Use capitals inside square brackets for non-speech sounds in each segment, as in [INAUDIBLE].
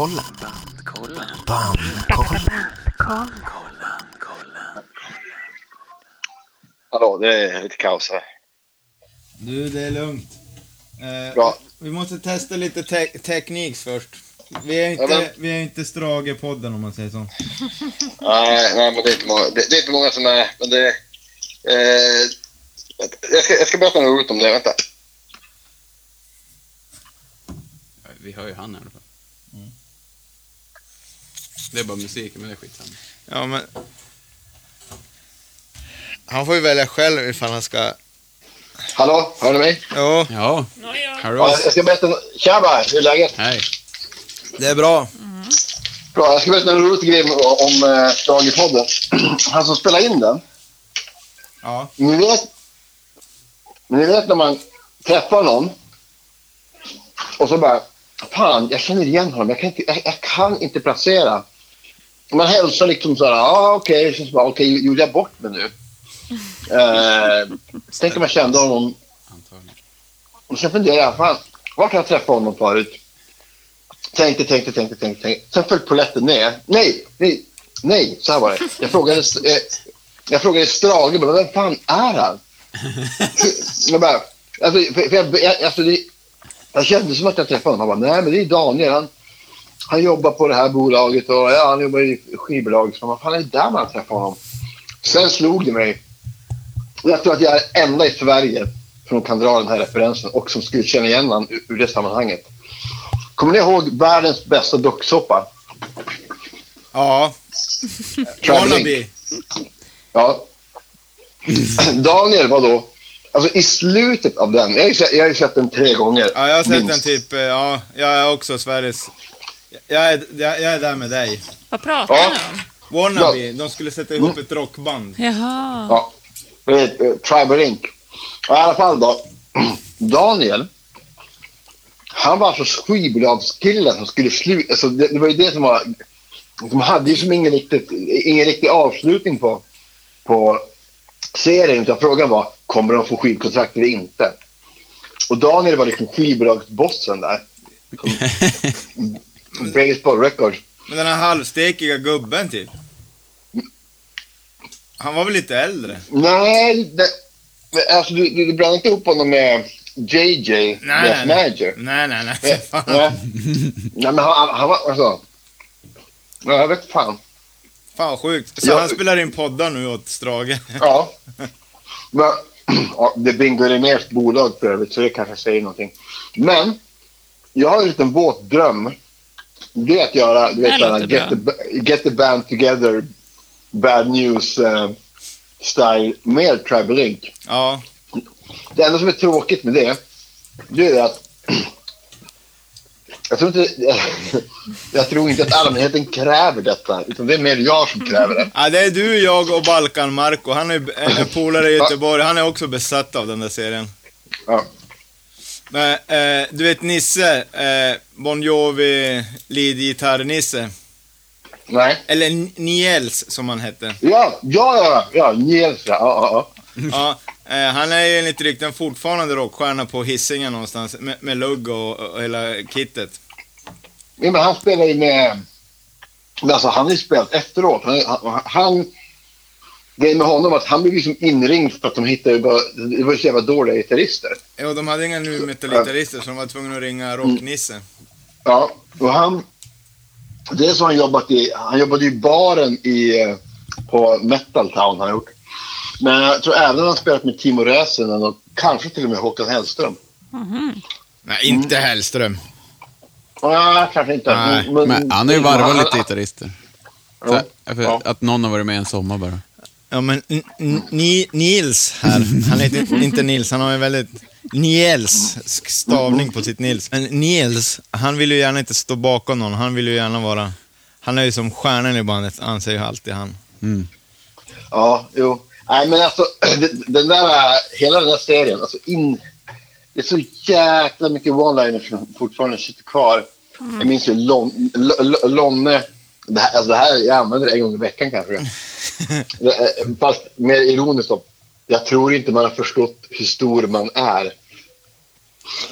Bandkollen. Bandkollen. Hallå, det är lite kaos här. Du, det är lugnt. Eh, Bra. Vi måste testa lite te- teknik först. Vi är inte, Ja, men- vi är inte Strage-podden om man säger så. [LAUGHS] Nej, nej men det är inte många, det, det är inte många som är... Men det, eh, jag, ska, jag ska berätta något roligt om det. Vänta. Vi hör ju han i alla fall. Det är bara musiken, men det är skitsamma. Ja, men... Han får ju välja själv ifall han ska... Hallå, hör ni mig? Jo, Ja, Ja, Hallå. jag ska berätta... nå- Tja bara, hur är läget? Hej. det är bra. Bra, jag ska berätta en rolig grej om, om eh, Stragepodden. [CLEARS THROAT] Han som spelar in den. Ja. Ni vet, ni vet när man träffar någon och så bara, fan, jag känner igen honom, jag kan inte, jag, jag kan inte placera. Man hälsar liksom så här, ja ah, okej, okay. bara, gjorde jag bort mig nu? Eh, tänk om jag kände honom, och sen funderade jag, fan, var kan jag träffa honom förut? Tänkte, tänkte, tänkte, tänkte, tänkte. Sen föll polletten ner. Nej, nej, nej, så här var det. Jag frågade, eh, jag frågade Strage, bara, vem fan är han? jag bara, alltså, för, för jag, jag, alltså det, jag kände som att jag träffade honom. Han bara, nej men det är Daniel. Han, han jobbar på det här bolaget och ja, han jobbar i skivbolaget. Så vad fan är det där man träffar honom? Sen slog det mig. Jag tror att jag är enda i Sverige som kan dra den här referensen och som skulle känna igen honom ur, det sammanhanget. Kommer ni ihåg världens bästa docksoppa? Ja. Wannabe. Ja. Daniel var då, alltså i slutet av den, jag har ju sett, jag har sett den tre gånger. Ja, jag har sett den minst. typ, eh, ja, jag är också Sveriges... Jag är, jag, jag är där med dig. Vad pratar Ja. ni om? Wannabe, de skulle sätta ihop ett rockband. Jaha. Ja. Eh, Tribal Inc. I alla fall då. [CLEARS THROAT] Daniel. Han var alltså skivbolagskillen som skulle sluta. Alltså det, det var ju det som var... De hade ju som ingen, riktigt, ingen riktig avslutning på, på serien. Utan frågan var, kommer de få skivkontrakt eller inte? Och Daniel var liksom skivbolagsbossen där. [LAUGHS] Baseball Records. Men den här halvstekiga gubben typ. Han var väl lite äldre? Nej, det, alltså, du, du, du blandar inte ihop honom med JJ, deras nej. manager. Nej, nej, nej. Nej, Fan. nej. nej, men han, var alltså... Ja, jag vet fan. Fan vad sjukt. Så Ja. han spelar in poddar nu åt Strage. Ja. [LAUGHS] Men, ja, det är Bingo Rimérs bolag för övrigt, så det kanske säger någonting. Men, jag har en liten våt dröm. Det att göra, du vet, Det såhär, get, the, get the band together, bad news eh, style med Tribal Inc. Ja. Det enda som är tråkigt med det, det är att jag tror, inte, [LAUGHS] jag tror inte att allmänheten kräver detta, utan det är mer jag som kräver det. ja. Det är du, jag och Balkan Marco. Han är en polare i Göteborg. Han är också besatt av den där serien. Ja. Men, eh, du vet Nisse, eh, Bon Jovi leadgitarr-Nisse. Nej. Eller Niels som han hette. Ja, ja, ja, ja, Niels, ja, ja, ja. Ja, eh, han är ju enligt rykten fortfarande rockstjärna på Hisingen någonstans med, med lugg och, och hela kittet. ja. Men han spelar ju med, men alltså han har ju spelat efteråt. Han, han grejen med honom var att han blev liksom inringd för att de hittade bara, det var så jävla dåliga gitarrister. Ja, de hade inga nu metallgitarrister så de var tvungna att ringa Rocknisse. Ja, och han... Det så han jobbat i... Han jobbade i baren i, eh, på Metal Town har han gjort. Men jag tror även att han spelat med Timo Räsänen och kanske till och med Håkan Hellström. Nej, inte Hellström. Ja, kanske inte. Nej, Men han har ju varvat lite gitarrister. Ja. Att någon har varit med en sommar bara. Ja, men N- N- Ni- Nils här, han heter inte Nils, han har en väldigt Niels stavning på sitt Nils. Men Niels, han vill ju gärna inte stå bakom någon, han vill ju gärna vara... Han är ju som stjärnan i bandet, anser ju alltid han. Ja, jo. Nej, men alltså [CLEARS THROAT] den där, hela den där serien, alltså in, det är så jäkla mycket one-liners som fortfarande sitter kvar. Jag minns ju Lon, L- L- Lonne, det här, alltså det här, jag använder det en gång i veckan kanske. Är- Fast mer ironiskt då. Jag tror inte man har förstått hur stor man är.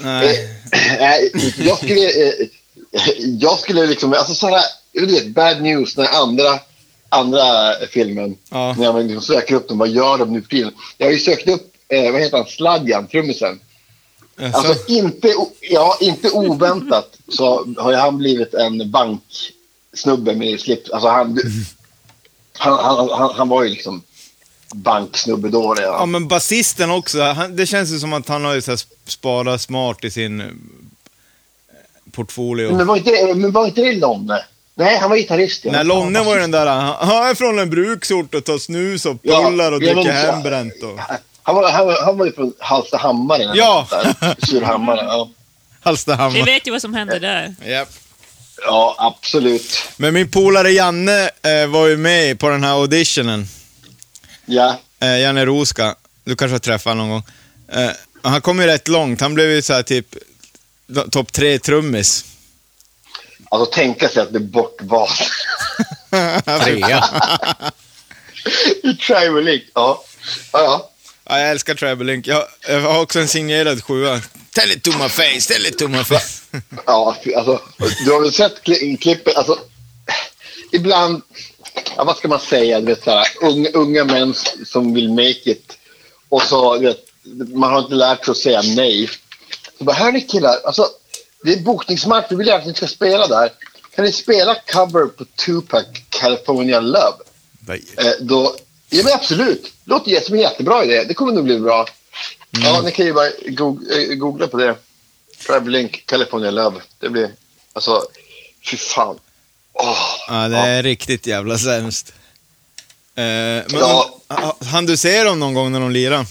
Nej. Eh, jag skulle, eh, jag skulle liksom, alltså sådana, du vet, bad news, den andra, andra filmen. Ja. När jag liksom söker upp dem, vad gör de nu för tiden? Jag har ju sökt upp, eh, vad heter han, Sladjan, trummisen. Alltså, Alltså inte, ja, inte oväntat så har ju han blivit en banksnubbe med slips. Alltså han, han, han, han, han var ju liksom banksnubbe då redan. ja, men basisten också. Han, det känns ju som att han har ju så här sparat smart i sin eh, portfolio. Men var inte, det- men var inte det Lonne? Nej, han var gitarrist. Nej, Lonne var ju den där, han han är från en bruksort och tar snus och Ja, pullar och ja, dricker hembränt. Och... Han var, han, var, han var ju från Hallstahammar. Ja. Surahammar, ja. Vi Hallstahammar. vet ju vad som hände där. Japp. Ja, absolut. Men min polare Janne eh, var ju med på den här auditionen. Ja. Eh, Janne Roska. Du kanske har träffat honom någon gång. Eh, han kom ju rätt långt. Han blev ju så här typ topp tre trummis. Alltså tänka sig att det är bortvald. [LAUGHS] Trea. I Tribal League. Ja. Ja, ja. Ja, jag älskar Travelink. Jag, jag har också en signerad sjua. Tell it to my face, tell it to my face. Ja, alltså, du har väl sett kli- klippet? Alltså, ibland, ja, vad ska man säga, du vet, så här, unga, unga män som vill make it och så, vet, man har inte lärt sig att säga nej. Så bara, hörni killar, alltså, det är bokningsmatch, vi vill att ni ska spela där. Kan ni spela cover på Tupac, California Love? Eh, då, ja men absolut, det låter som en jättebra idé. Det kommer nog bli bra. Ja, ni kan ju bara eh, googla på det. Travelink California Love. Det blir, alltså, fy fan. Åh, Ja, det är riktigt jävla sämst. Eh, men Ja. ja. han du se dem någon gång när de lirar?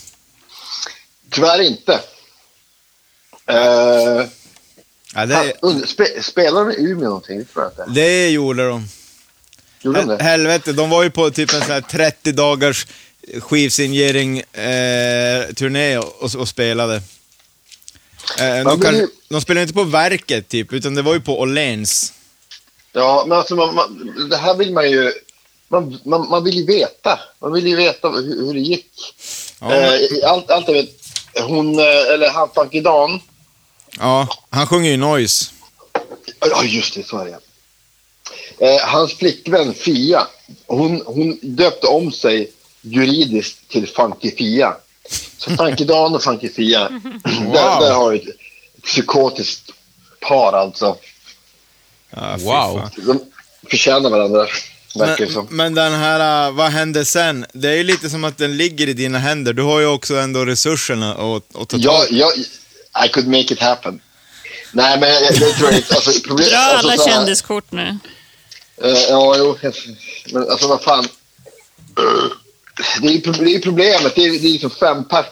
Tyvärr inte. Uh, Ja, det, spe, spelar de i Umeå någonting? Det tror jag inte. det gjorde de. Gjorde de Hel- det? Helvete, de var ju på typ en sån här 30 dagars skivsignering eh, turné och, och spelade. Eh, de, kan, de spelade inte på Verket typ, utan det var ju på Åhléns. Ja, men alltså man, man, det här vill man ju... Man, man, man vill ju veta. Man vill ju veta hur, hur det gick. Ja, Eh, allt, allt jag vet, hon, eh, eller han Funky Dan. Ja, han sjunger ju noise. Ja, just det, så är det. Eh, hans flickvän Fia, hon, hon döpte om sig juridiskt till Funky Fia. Så Funky Dan och Funky Fia, där, där har vi ett psykotiskt par alltså. Ja, fy Wow. De förtjänar varandra, Men, men den här, äh, vad hände sen? Det är ju lite som att den ligger i dina händer. Du har ju också ändå resurserna att, att ta Ja, tag ja, I could make it happen. Nej, men jag, jag tror inte... Alltså, [LAUGHS] problem, Dra alltså, alla kändiskort nu. Eh, ja, jo. Men alltså vad fan. Det är, ju problemet. Det är, det är liksom fem pers.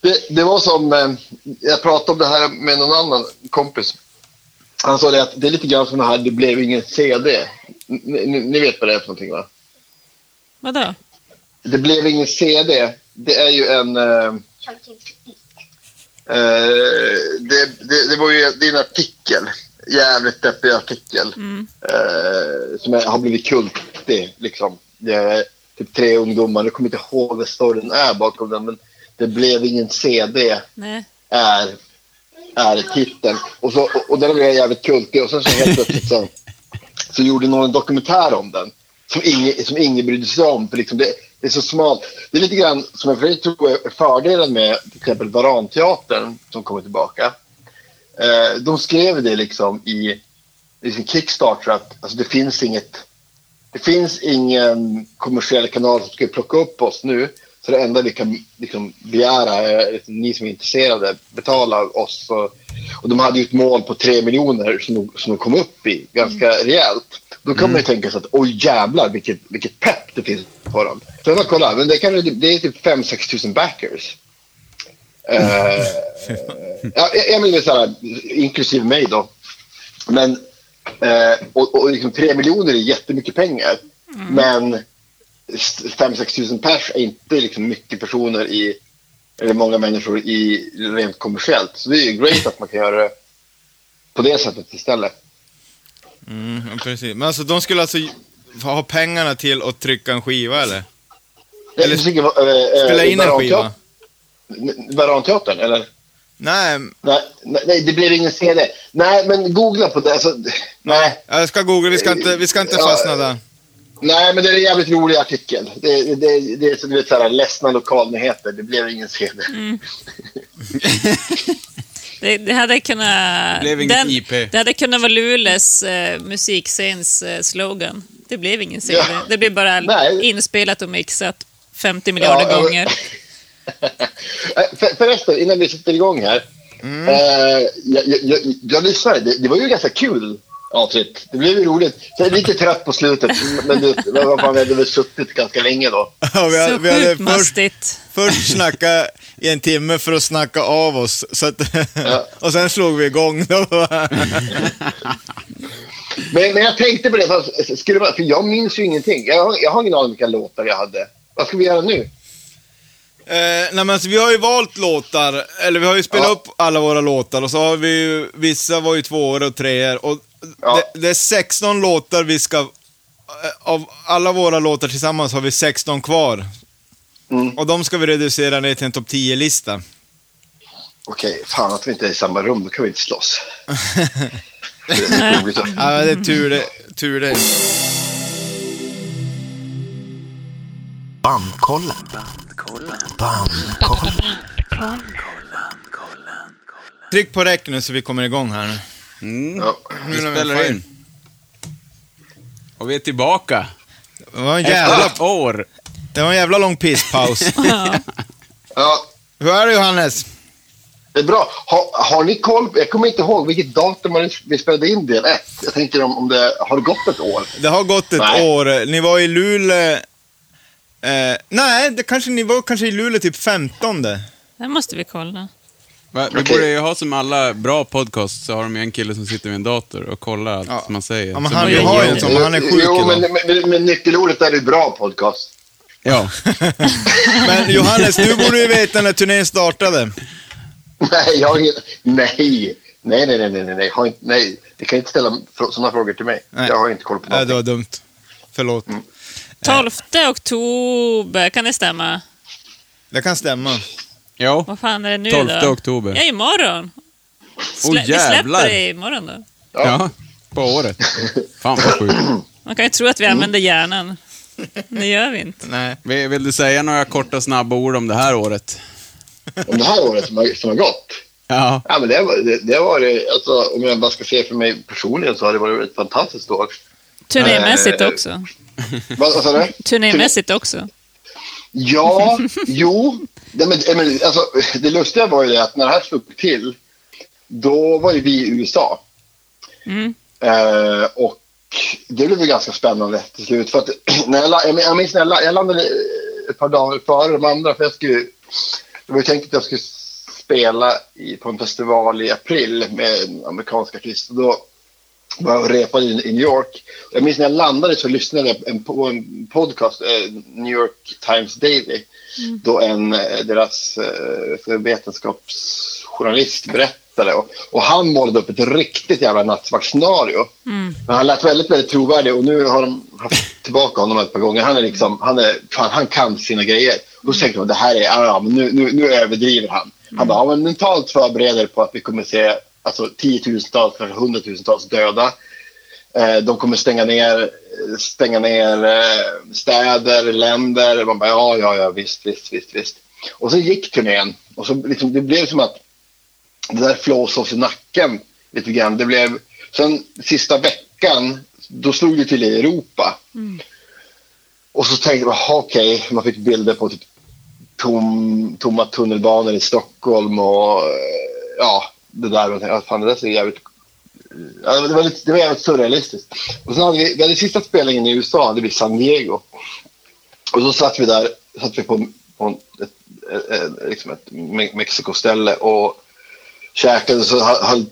Det, det var som, eh, jag pratade om det här med någon annan kompis. Han sa det att det är lite grann som det här, det blev ingen CD. Ni, ni, vet vad det är för någonting va? Vadå? Det blev ingen CD. Det är ju en... Eh, eh, det, det, det var ju det är en artikel. Jävligt deppig artikel. Eh, som är, har blivit kultig. Liksom. Det typ tre ungdomar. Jag kommer inte ihåg vad storyn är bakom den. Men det blev ingen CD. Nej. Är, är titeln. Och, så, och, och den blev jävligt kultig. Och sen så helt plötsligt så, så gjorde någon en dokumentär om den. Som ingen, som ingen brydde sig om. För liksom det, det är så smalt. Det är lite grann som jag tror är fördelen med till exempel Varanteatern som kommer tillbaka. Eh, de skrev det liksom i, i sin Kickstarter att alltså, det finns inget det finns ingen kommersiell kanal som ska plocka upp oss nu. Så det enda vi kan liksom, begära är att ni som är intresserade betalar oss. Och, och de hade ju ett mål på tre miljoner som de, som de kom upp i ganska rejält. Då kan man ju tänka sig att oj jävlar vilket, vilket pepp det finns på dem. Så jag kolla, men det, kan, det är typ 5-6 tusen backers. Eh, [LAUGHS] ja, Emil är så här, inklusive mig då. Men, eh, och, och liksom 3 miljoner är jättemycket pengar. Men 5-6 tusen pers är inte liksom mycket personer i, eller många människor i rent kommersiellt. Så det är ju great att man kan göra det på det sättet istället. Mm, precis. Men alltså de skulle alltså få ha pengarna till att trycka en skiva eller? Eller Jag tycker, eh, eh, Spela in en skiva? Varanteat- Varanteatern, eller? Nej, Nej, nej, det blev ingen CD. Nej, men googla på det. Alltså, nej, jag ska googla. Vi ska inte, vi ska inte fastna där. nej, men det är en jävligt rolig artikel. Det, det, det, det är du vet, så här, ledsna lokalnyheter. Det blev ingen CD. [LAUGHS] Det, det hade kunnat... Det blev inget IP. Det hade kunnat vara Luleås eh, musikscens eh, slogan. Det blev ingen CD. Ja. Det blev bara Nej. inspelat och mixat 50 miljarder Ja, ja, gånger. [LAUGHS] Eh, För, förresten, innan vi sätter igång här. Mm. Eh, jag, jag, jag, jag lyssnade. Det, det var ju ganska kul avsnitt. Det blev ju roligt. Jag är lite trött på slutet. Men du, vad fan, vi hade väl suttit ganska länge då. [LAUGHS] Ja, vi, hade, vi hade först, först snacka i en timme för att snacka av oss. Så att, Ja. [LAUGHS] och sen slog vi igång. Då. [LAUGHS] Men, men jag tänkte på det, skulle för jag minns ju ingenting. Jag, har- jag har ingen aning om vilka låtar jag hade. Vad ska vi göra nu? Eh, nej, men alltså, vi har ju valt låtar, eller vi har ju spelat Ja. upp alla våra låtar och så har vi ju, vissa var ju tvåor och treor och Ja. det, det är 16 låtar vi ska, eh, av alla våra låtar tillsammans har vi 16 kvar. Mm. Och de ska vi reducera ner till en topp 10-lista. Okej, fan att vi inte är i samma rum. Då kan vi inte slåss. [LAUGHS] Det är roligt Ja, det är tur det. Tur det. Bandkollen. Bandkollen. Tryck på räck nu så vi kommer igång här. Mm. Ja. Vi Nu när vi spelar in. Och vi är tillbaka. Det var en Efter jävla, ett år. det var en jävla lång pisspaus. [LAUGHS] Ja. Hur är det Johannes? det är bra. Har, har ni koll? Jag kommer inte ihåg vilket datum vi spelade in del ett. Jag tänker om, om det har gått ett år. Det har gått ett Nej. år. Ni var i Luleå... Eh, nej, det kanske, ni var kanske i Luleå typ 15. Det måste vi kolla. Va? Vi borde ju ha som alla bra podcasts så har de ju en kille som sitter vid en dator och kollar allt Ja. man säger. Ja, men han- vi har ju en sån, men han är sjuk Jo, idag. men, men, men nyckelordet är ju bra podcast. Ja. [LAUGHS] Men Johannes, du borde ju veta när turnén startade. Nej, jag. Nej. Nej, nej, nej, nej, nej, nej. Har inte, nej. Du kan inte ställa sådana frågor till mig. Nej. Jag har inte koll på Nej, det någonting. var dumt. Förlåt. 12 oktober, kan det stämma? Det kan stämma. Jo. Vad fan är det nu 12 då? oktober. Ja, imorgon. Slä- vi jävlar. släpper det imorgon då. Ja. På året. Fan vad sjukt. Man kan ju tro att vi använder hjärnan. Det gör vi inte. Nej. Vill du säga några korta snabba ord om det här året? Om det här året som har, som har gått. Ja. Ja, men det, var- det, det var det, alltså, om jag bara ska se för mig personligen så har det varit ett fantastiskt år. Turnémässigt Eh, också. Vad, sa du? Turnémässigt också. Ja, jo. Nej, men, alltså, det lustiga var ju det att när det här slog till, då var ju vi i USA. Mm. Eh, och det blev ju ganska spännande till slut. För att, [CLEARS THROAT] när jag, jag, jag minns när jag, jag landade ett par dagar före de andra. För jag skulle, det var tänkt att jag skulle spela i, på en festival i april med en amerikansk artist. Och då var och repade i, New York. Jag minns när jag landade så lyssnade jag på en podcast, eh, New York Times Daily. Då en, eh, deras eh, vetenskapsjournalist berättade. Och, och han målade upp ett riktigt jävla nattsvart scenario. Men han lät väldigt, väldigt trovärdig och nu har de haft tillbaka honom ett par gånger. Han är liksom, han är, fan, han kan sina grejer. Och då tänkte man, det här är, ja, nu, nu, nu överdriver han. Han bara, ja, men mentalt förbereder på att vi kommer se alltså, tiotusentals, kanske hundratusentals döda. Eh, de kommer stänga ner, stänga ner eh, städer, länder. Man bara, ja, ja, ja, visst, visst, visst, visst. Och så gick turnén. Och så liksom, det blev som att det där flås oss i nacken lite grann. Det blev, sen sista veckan, då slog det till i Europa. Och så tänkte jag, jaha, okej, man fick bilder på typ tom, tomma tunnelbanor i Stockholm och eh, ja, det där. Och jag tänkte, fan, det där ser jävligt Ja, det, var lite, det var jävligt surrealistiskt. Och sen hade vi, vi hade sista spelningen i USA, hade vi San Diego. Och så satt vi där, satt vi på, på en- ett, ett, ett, liksom ett Me- Mexiko-ställe och käkade så höll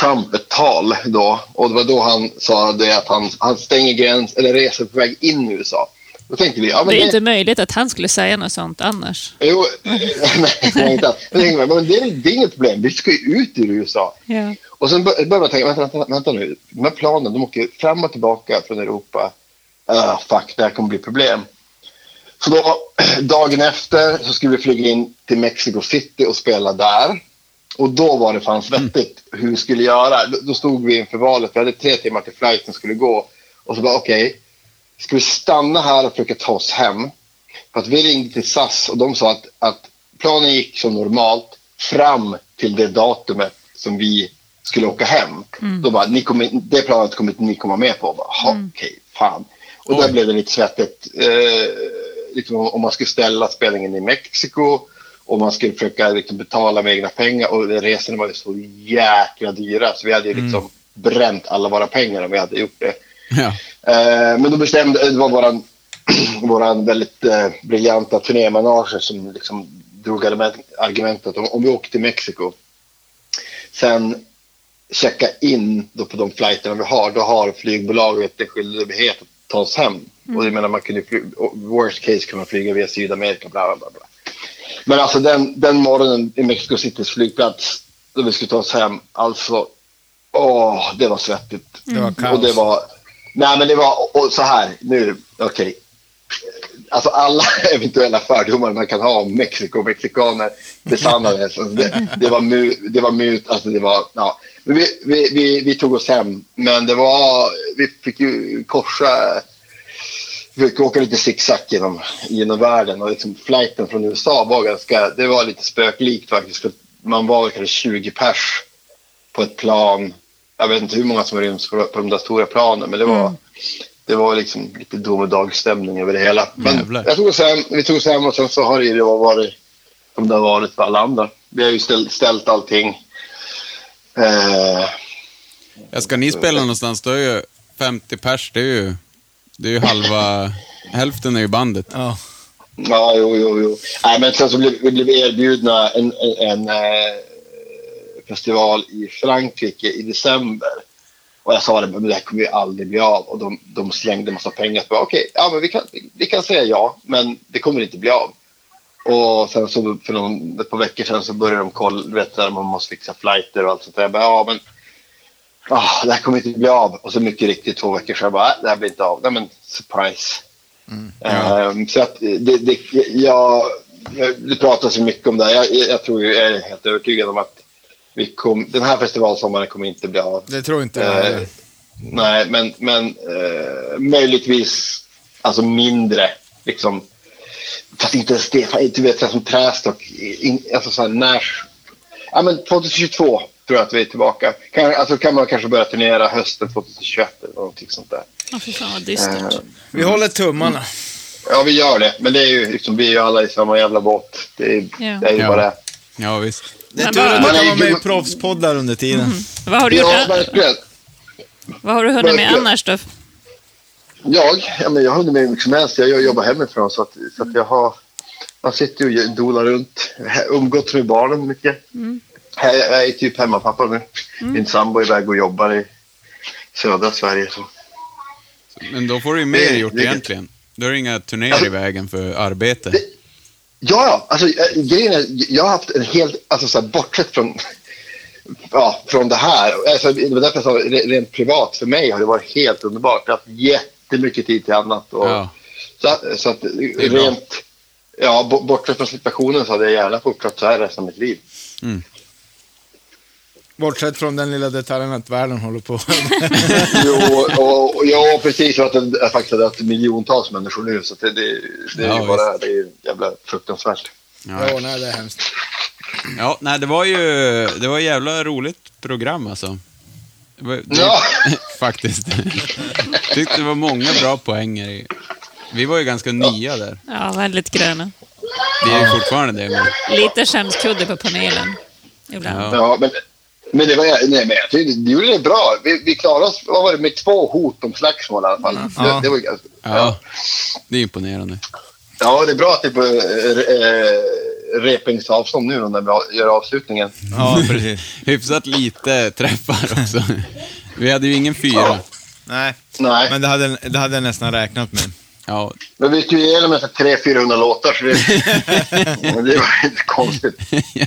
Trump ett tal då. Och det var då han sa det att han, han stänger gränsen, eller reser på väg in i USA. Då tänkte vi, ja Det är det, inte möjligt att han skulle säga något sånt annars. Jo, [LAUGHS] nej, inte tänkte men det, är, det är inget problem, vi ska ju ut ur USA. Ja. Och sen bör- började man tänka, vänta, vänta, vänta nu. De här planen, de åker fram och tillbaka från Europa. Ah, fuck, det här kommer bli problem. Så då, [CLEARS THROAT] dagen efter så skulle vi flyga in till Mexico City och spela där. Och då var det fan svettigt hur vi skulle göra. Då, då stod vi inför valet. Vi hade tre timmar till flighten skulle gå. Och så bara okej, ska vi stanna här och försöka ta oss hem? För att vi ringde till SAS och de sa att, att planen gick som normalt fram till det datumet som vi skulle åka hem. Då bara, ni kommer, det planet kommer inte ni komma med på. Bara, "Ha, Okej, fan. Och där Oj. blev det lite svettigt. Eh, liksom, om man skulle ställa spelningen i Mexiko och man skulle försöka liksom, betala med egna pengar och resorna var ju så jäkla dyra så vi hade ju liksom bränt alla våra pengar om vi hade gjort det. Ja. Eh, men då bestämde, det var våran, [CLEARS THROAT] våran väldigt eh, briljanta turnémanager som liksom drog argument- argumentet om, om vi åker till Mexiko. Sen checka in då på de flighterna vi har, då har flygbolaget en skyldighet att ta oss hem. Och jag menar, man kunde fly, worst case kan man flyga via Sydamerika, bla bla bla. Men alltså den, den morgonen i Mexico Citys flygplats, då vi skulle ta oss hem, alltså, åh, det var svettigt. Kaos. Och det var, nej men det var, och så här, nu, okej. Okay. Alltså alla [LAUGHS] eventuella fördomar man kan ha om Mexiko och mexikaner besannades. Alltså det, det var mu, det var mut, alltså det var, ja. Vi, vi, vi, vi tog oss hem, men det var, vi fick ju korsa, vi fick åka lite zigzag genom, genom världen och liksom flighten från USA var ganska, det var lite spöklikt faktiskt. För man var kanske 20 pers på ett plan. Jag vet inte hur många som ryms på, på de där stora planen, men det var, det var liksom lite domedagsstämning över det hela. Men Jävlar. jag tog oss hem, vi tog oss hem och sen så har det ju varit som det har varit för alla andra. Vi har ju ställt, ställt allting. Eh, Ja, ska ni spela någonstans, då är ju 50 pers, det är ju, det är ju halva, [LAUGHS] hälften är ju bandet. Ja. Ja, jo, jo, jo. Nej, men sen så blev vi blev erbjudna en, en, en eh, festival i Frankrike i december. Och jag sa det, men det här kommer ju aldrig bli av. Och de, de slängde massa pengar. Okej, ja, men vi kan, vi kan säga ja, men det kommer inte bli av. Och sen så för någon, ett par veckor sedan så började de kolla, du vet, där man måste fixa flighter och allt sånt där. Jag bara, ja, men ah, det här kommer inte bli av. Och så mycket riktigt två veckor sedan, jag bara, "Nej, det här blir inte av. Nej, men surprise. Ehm, så att det, det, jag, jag, det pratas ju mycket om det här. Jag, jag tror jag är helt övertygad om att vi kom, den här festivalsommaren kommer inte bli av. Det tror inte jag. Eh, nej, men, men eh, möjligtvis alltså mindre. Liksom, fast inte ens det. Du vet, så här som Trästock. in- Alltså så här, när... Ja, men 2022 tror jag att vi är tillbaka. Kan, alltså kan man kanske börja turnera hösten 2021 eller någonting sånt där. Åh, fy fan vad dystert. Eh, Vi håller tummarna. Ja, vi gör det. Men det är ju liksom, vi är ju alla i samma jävla båt. Det är, Ja. det är ju Ja. bara det. Ja, visst. Det är tur att du kan vara med i Man är- proffspoddar under tiden. Vad har du gjort? Ja, verkligen. Vad har du hunnit med annars då? Jag, ja, men jag har hunnit med mycket som helst. Jag jobbar hemifrån så att, så att jag har... Man sitter ju och dolar runt. Umgåtts med barnen mycket. Här, jag är typ hemmapappa nu. Min sambo är iväg och jobbar i södra Sverige. Så. Men då får du ju mer Det- gjort det- egentligen. Då är det inga turnéer Alltså- i vägen för arbete. Det- Ja. Alltså, äh, grejen är, jag har haft en helt... Alltså, så här, bortsett från, [LAUGHS] ja, från det här. Alltså, det var därför jag sa re- rent privat. För mig har det varit helt underbart. Jag har haft jättemycket tid till annat. Och, Ja. Så, så att rent... Ja, bo- bortsett från situationen så hade jag gärna fortsatt så här resten av mitt liv. Bortsett från den lilla detaljen att världen håller på. [LAUGHS] jo, och, och, ja, precis. Och att det jag faktiskt hade miljontals människor nu. Så det, det, det är Ja, ju bara det är jävla fruktansvärt. Ja. ja, nej, det är hemskt. Ja, nej, det var ju det var jävla roligt program alltså. Det Ja. [LAUGHS] Faktiskt. Tyckte det var många bra poänger i. Vi var ju ganska nya där. Ja, väldigt gröna. Vi är ju fortfarande det, men... Lite skämskudde på panelen. Ibland. Ja. Ja, men, men det var nej, men jag tyckte du gjorde det bra. Vi, vi klarade oss vad var det, med två hot om slagsmål i alla fall. Ja. Det, det var, ganska- Ja, ja. det är imponerande. ja, det är bra att det är på äh, repningsavstånd nu när vi gör avslutningen. Ja, precis. [LAUGHS] Hyfsat lite träffar också. Vi hade ju ingen fyra. Nej, Nej, men det hade, det hade jag nästan räknat med. Ja, men vi gick ju igenom ungefär 300-400 låtar så det, [LAUGHS] [LAUGHS] det var inte konstigt. ja.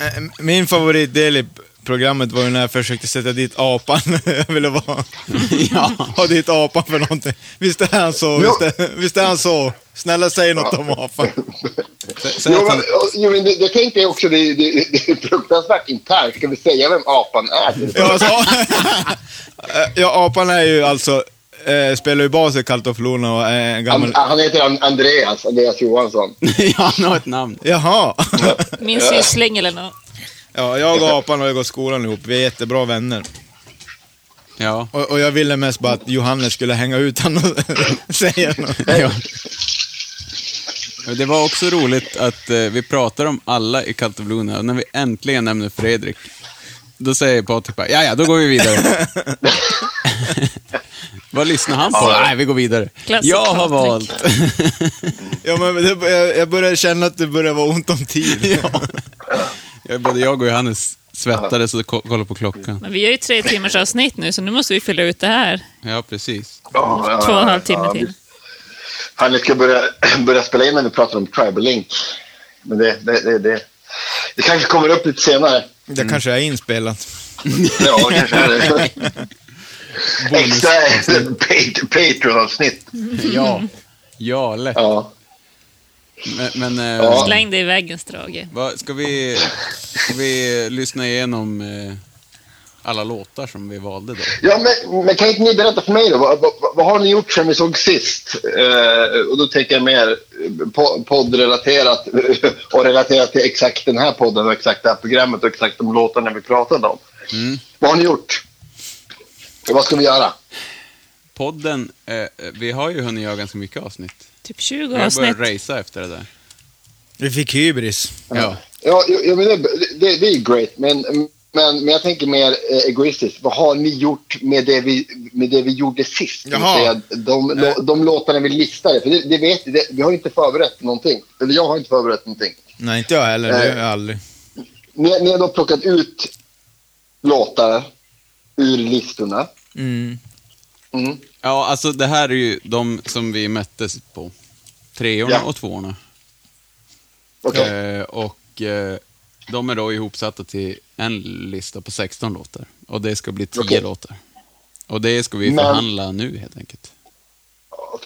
Eh, Min favoritdel i programmet var ju när jag försökte sätta dit apan. [LAUGHS] jag ville vara... [LAUGHS] ja. ha dit apan för någonting. Visst är han så? Visst är, visst är han så? Snälla säg något om apan. [LAUGHS] Sä- Säg Jo, men, jo, men det, det tänkte jag också, det, det, det är fruktansvärt internt. Ska vi säga vem apan är? Ja, alltså, ja, apan är ju alltså, eh, spelar ju bas i Kaltoflorna och är en gammal... Han, han heter An- Andreas, Andreas Johansson. ja, han har ett namn. Jaha. Min syssling eller något. Ja, jag och apan har ju gått skolan ihop, vi är jättebra vänner. Ja. Och, och jag ville mest bara att Johannes skulle hänga ut honom och säga något. ja. Det var också roligt att eh, vi pratar om alla i Kalteblona och när vi äntligen nämner Fredrik, då säger Patrik bara, ja ja, då går vi vidare. [LAUGHS] Vad lyssnar han på? Ja. Nej, vi går vidare. Klassisk jag har Patrik. valt... Ja, men det, jag, jag börjar känna att det börjar vara ont om tid. [LAUGHS] Ja, Både jag och Johannes svettades och ko- kollade på klockan. Men vi gör ju tre timmars avsnitt nu, så nu måste vi fylla ut det här. Ja, precis. Ja, ja, Två och en halv timme ja, till. Han ska börja, [CLEARS THROAT] börja spela in när vi pratar om Tribal Link. Men det, det, det, det, det kanske kommer upp lite senare. Det kanske är inspelat. [LAUGHS] Ja, kanske är det. [LAUGHS] Extra pat- [LAUGHS] Patreon-avsnitt. Ja. Ja, lätt. Ja. Men, men eh, Ja. Släng dig i väggen, Strage. vad, ska, vi, ska vi lyssna igenom eh, alla låtar som vi valde då? Ja, men, men kan inte ni berätta för mig då? Vad, vad, vad har ni gjort sen vi såg sist? Eh, och då tänker jag mer po- poddrelaterat [LAUGHS] och relaterat till exakt den här podden och exakt det här programmet och exakt de låtarna vi pratade om. Mm. Vad har ni gjort? Och vad ska vi göra? Podden, eh, vi har ju hunnit göra ganska mycket avsnitt. Typ 20 Vi har avsnitt. börjat racea efter det där. Vi fick hybris. Ja. Ja, jo, jo, men det, det, det är ju great, men, men, men jag tänker mer eh, egoistiskt. Vad har ni gjort med det vi, med det vi gjorde sist? Säga de, de, de låtarna vi listade. För det, det vet, det, vi har inte förberett någonting. Eller jag har inte förberett någonting. Nej, inte jag heller. Det gör jag aldrig. Ni, ni har då plockat ut låtar ur listorna. Mm. Mm. Ja, alltså det här är ju de som vi mättes på. Treorna Ja. och tvåorna. Okej. Eh, och eh, de är då ihopsatta till en lista på 16 låtar. Och det ska bli 10 Okej. låtar. Och det ska vi Men- förhandla nu helt enkelt.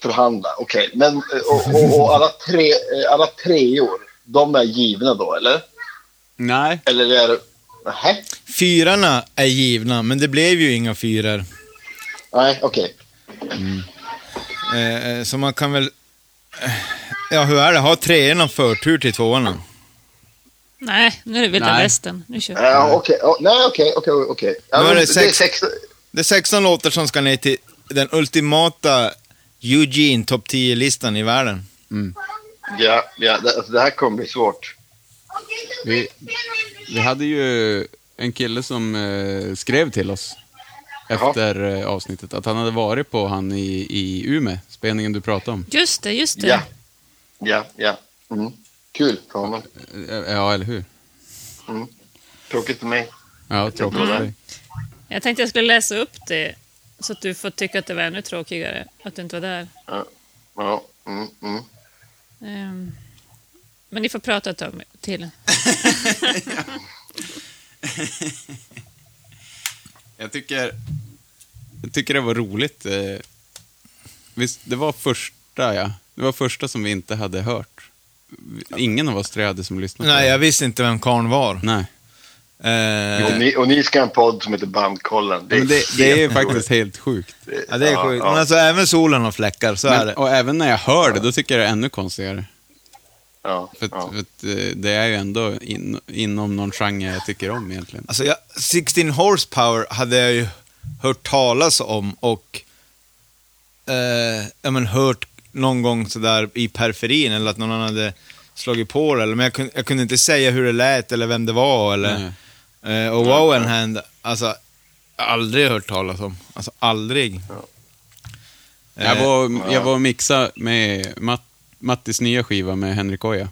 Förhandla, okej. Men eh, och, och, och alla, tre, eh, alla treor, de är givna då, eller? Nej, Eller är det... Nähä? Fyrarna är givna, men det blev ju inga fyror. Nej, okej. Eh, eh, så man kan väl... eh, Ja, hur är det? Har treorna förtur till tvåorna? Nej, nu är det vilda Nej. västern. Nu kör vi. Ja, okej. Ja, nej, okej, okej, okej. Det är sex- sex... Det är 16 låtar som ska ner till den ultimata Eugene topp 10-listan i världen. Ja, ja det, alltså, det här kommer bli svårt. vi, vi hade ju en kille som eh, skrev till oss. Efter eh, avsnittet att han hade varit på han i, i Umeå, spelningen du pratade om. Just det, just det. Ja. Ja, ja. Mm. Kul för honom. Eh, Ja, eller hur? Tråkigt för mig. Ja, tråkigt för dig. Jag tänkte jag skulle läsa upp det, så att du får tycka att det var ännu tråkigare att du inte var där. Ja. Ja. Mm, mm. Ehm, men ni får prata ett tag till. [LAUGHS] [LAUGHS] Jag tycker, jag tycker det var roligt. eh, Visst, det var första, ja. Det var första som vi inte hade hört. Ingen av oss tre hade som lyssnat på Nej, det. jag visste inte vem karln var. Nej. Eh, Och, ni, och ni ska ha en podd som heter Bandkollen. Men det, det är helt [LAUGHS] faktiskt helt sjukt. ja, det är sjukt. Men alltså, även solen har fläckar, så är Men, det. och även när jag hör det, då tycker jag det är ännu konstigare. Ja, För, att, ja. för att, eh, det är ju ändå in, inom någon genre jag tycker om egentligen. Alltså, jag, 16 horsepower hade jag ju hört talas om och eh, ja, men hört någon gång sådär i periferin eller att någon annan hade slagit på det. Eller, men jag kunde, jag kunde inte säga hur det lät eller vem det var. Eller, eh, och Wow and Hand, alltså aldrig hört talas om. Alltså aldrig. Jag Eh, var, jag var och mixa med Matt, Mattis nya skiva med Henrik Oja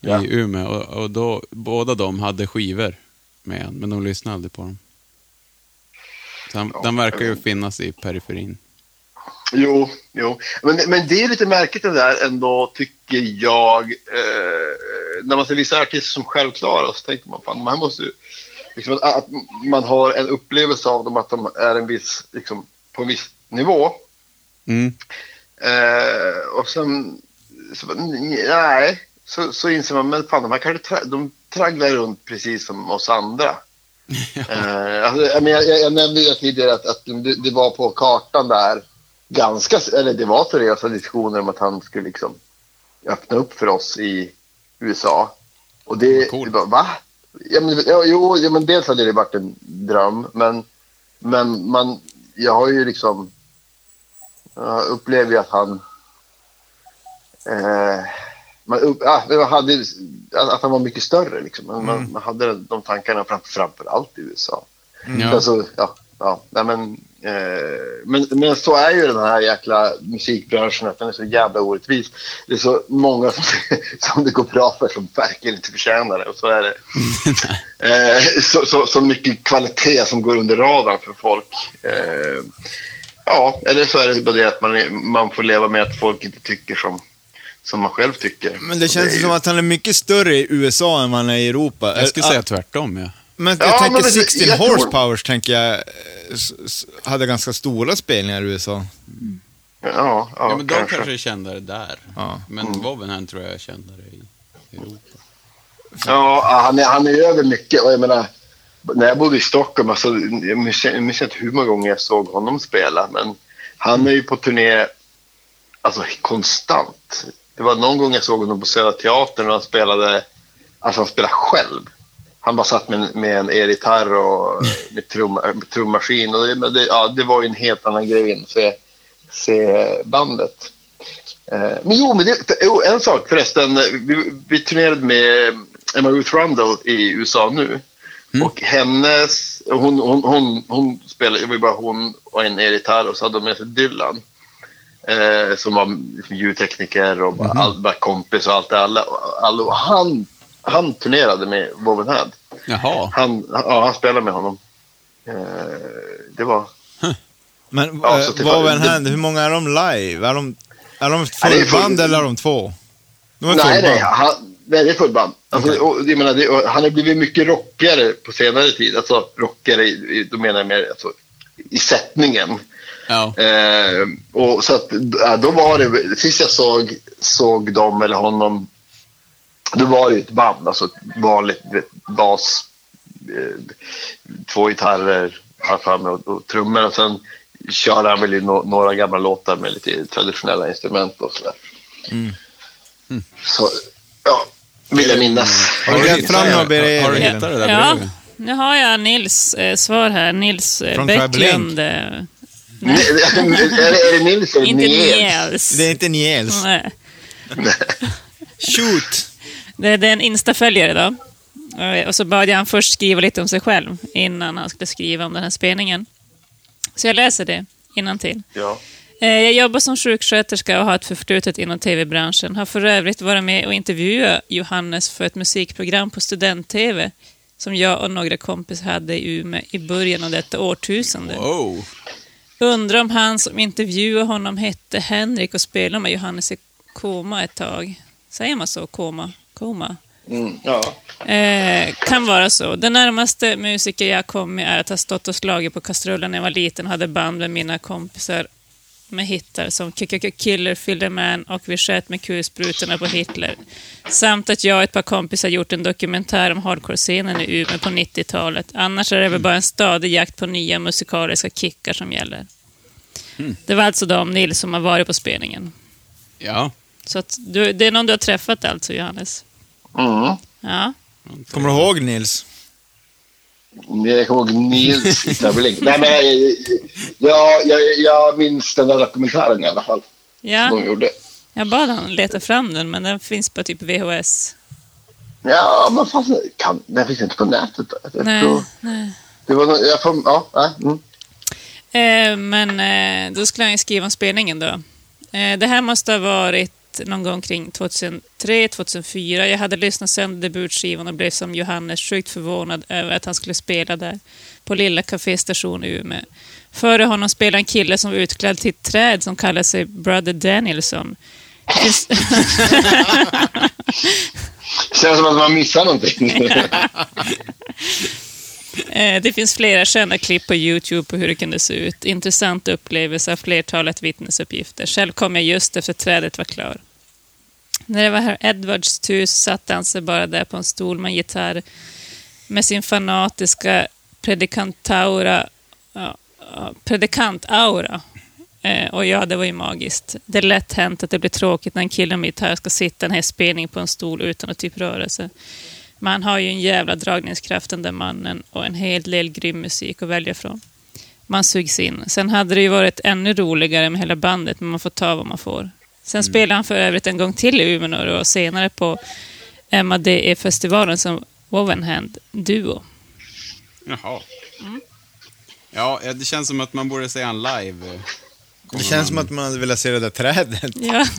Ja. i Umeå. Och, och då, båda de hade skivor med han, men de lyssnade aldrig på dem. Så han, den verkar ju finnas i periferin. Jo, jo. Men, men det är lite märkligt det där ändå, tycker jag. Eh, när man ser vissa artister som självklara så tänker man fan, här måste ju... Liksom, att man har en upplevelse av dem att de är en viss, liksom, på en viss nivå. Mm. Eh, och sen... Så, nej. så, så inser man, men fan, de här kanske tra de tragglar runt precis som oss andra. [LAUGHS] eh, alltså, jag, jag, jag nämnde ju tidigare att, att det, det var på kartan där ganska, eller det var seriösa diskussioner om att han skulle liksom öppna upp för oss i USA. Och det, Coolt. det bara, va? Ja, men, ja, jo, ja, men dels hade det varit en dröm, men, men man, jag har ju liksom, jag upplever ju att han, eh, man, upp, man hade, att han var mycket större liksom. Man, man, man hade de tankarna fram, framför allt i USA. Ja. Alltså, ja, ja, nej, men, eh, men, men så är ju den här jäkla musikbranschen, att den är så jävla orättvis. Det är så många som, [LAUGHS] som det går bra för som verkligen inte förtjänar det. Och så är det [LAUGHS] eh, så, så, så mycket kvalitet som går under radarn för folk. Eh, ja, eller så är det bara det att man, är- man får leva med att folk inte tycker som, som man själv tycker. Men det känns är ju som att han är mycket större i USA än vad han är i Europa. Jag skulle säga tvärtom, ja. Men Ja, jag tänker men det- 16 jag tror- horsepowers, tänker jag, hade ganska stora spelningar i USA. Ja, ja, Ja, men de kanske. kanske är kändare där. Ja. Men Mm. Wovenham tror jag är kändare i Europa. Ja, han är, han är över mycket. Och jag menar, när jag bodde i Stockholm, alltså, jag minns inte hur många gånger jag såg honom spela, men han är ju på turné alltså, konstant. Det var någon gång jag såg honom på Södra Teatern och han spelade, alltså han spelade själv. Han bara satt med, med en elgitarr och [LAUGHS] med, trum, med trummaskin. Och det, det, ja, det var ju en helt annan grej än se, se bandet. Eh, Men jo, men det, jo, en sak förresten. Vi, vi turnerade med Emma Ruth Rundle i USA nu. Och hennes, hon, hon, hon, hon spelade, det var bara hon och en elgitarr och så hade de med sig Dylan. Eh, som var ljudtekniker och bara, all, bara kompis och allt det alla, alla, och han, han turnerade med Wovenhead. Jaha. Han, ja, han spelade med honom. Eh, det var... Men Ja, händer? Hur många är de live? Är de, är de fullband full- eller är de två? De är Nej, nej, han, är fullband. Alltså, Okej. och, jag menar, det, han har blivit mycket rockigare på senare tid. Alltså rockigare, då menar jag mer alltså, i sättningen. Ja. Eh, och så att, då var det, sist jag såg, såg dem eller honom, då var det ett band, alltså ett vanligt bas, eh, två gitarrer, för mig, och, och trummor och sen kör han väl i no, några gamla låtar med lite traditionella instrument och sådär. Så, ja, vill jag minnas. Har du grävt fram några brev? Har du hittat det där Ja, brevet? nu har jag Nils eh, svar här. Nils eh, Från Bäcklund. Eh, är, det, är det Nils eller inte Niels? Det är inte Niels. Nej. Shoot! Det, det är en Insta-följare då. Eh, Och så bad jag han först skriva lite om sig själv innan han skulle skriva om den här spelningen. Så jag läser det till. Ja. Jag jobbar som sjuksköterska och har ett förflutet inom tv-branschen. Har för övrigt varit med och intervjuat Johannes för ett musikprogram på student-tv som jag och några kompisar hade i Umeå i början av detta årtusende. Wow. Undrar om han som intervjuade honom hette Henrik och spelade med Johannes i koma ett tag. Säger man så? Koma? Koma? Mm, ja. Eh, kan vara så. Den närmaste musiker jag kom med är att ha stått och slagit på kastrullen när jag var liten och hade band med mina kompisar med hittar som Killer, the Man och Vi sköt med kulsprutorna på Hitler. Samt att jag och ett par kompisar gjort en dokumentär om hardcore-scenen i Umeå på 90-talet. Annars är det väl bara en stadig jakt på nya musikaliska kickar som gäller. Det var alltså de Nils som har varit på spelningen. Ja. Så att du, det är någon du har träffat alltså, Johannes? Mm. Ja. Kommer du ihåg Nils? Jag kommer ihåg Nils Stabeling. Nej, men jag, jag, jag, minns den där dokumentären i alla fall. ja. De gjorde. Jag bad han leta fram den, men den finns på typ VHS. Ja, men fan, kan, den finns inte på nätet. Då. Nej, tror- nej. Det var, jag får, ja, nej, mm. Eh, men eh, då skulle han ju skriva om spelningen då. Eh, det här måste ha varit någon gång kring 2003, 2004. Jag hade lyssnat sönder debutskivan och blev som Johannes sjukt förvånad över att han skulle spela där på Lilla Café Station i Umeå. Före honom spelade en kille som var utklädd till ett träd som kallar sig Brother Danielson. Finns- [LAUGHS] Känns som att man missar någonting. [LAUGHS] Eh, det finns flera kända klipp på Youtube på hur det kunde se ut. Intressant upplevelse av flertalet vittnesuppgifter. Själv kom jag just efter trädet var klar. När det var herr Edwards tur så satte han sig bara där på en stol med en gitarr med sin fanatiska predikantaura, ja, ja, predikantaura. Eh, och ja, det var ju magiskt. Det är lätt hänt att det blir tråkigt när en kille med gitarr ska sitta en hel spelning på en stol utan att typ röra sig. Men han har ju en jävla dragningskraft den där mannen och en hel del grym musik att välja från. Man sugs in. Sen hade det ju varit ännu roligare med hela bandet, men man får ta vad man får. Sen spelade han för övrigt en gång till i Umeå och senare på MADE-festivalen som Wovenhand Duo. Jaha. Ja, eh, det känns som att man borde se han live. eh, Det känns som att man hade velat se det där trädet. Ja. [LAUGHS]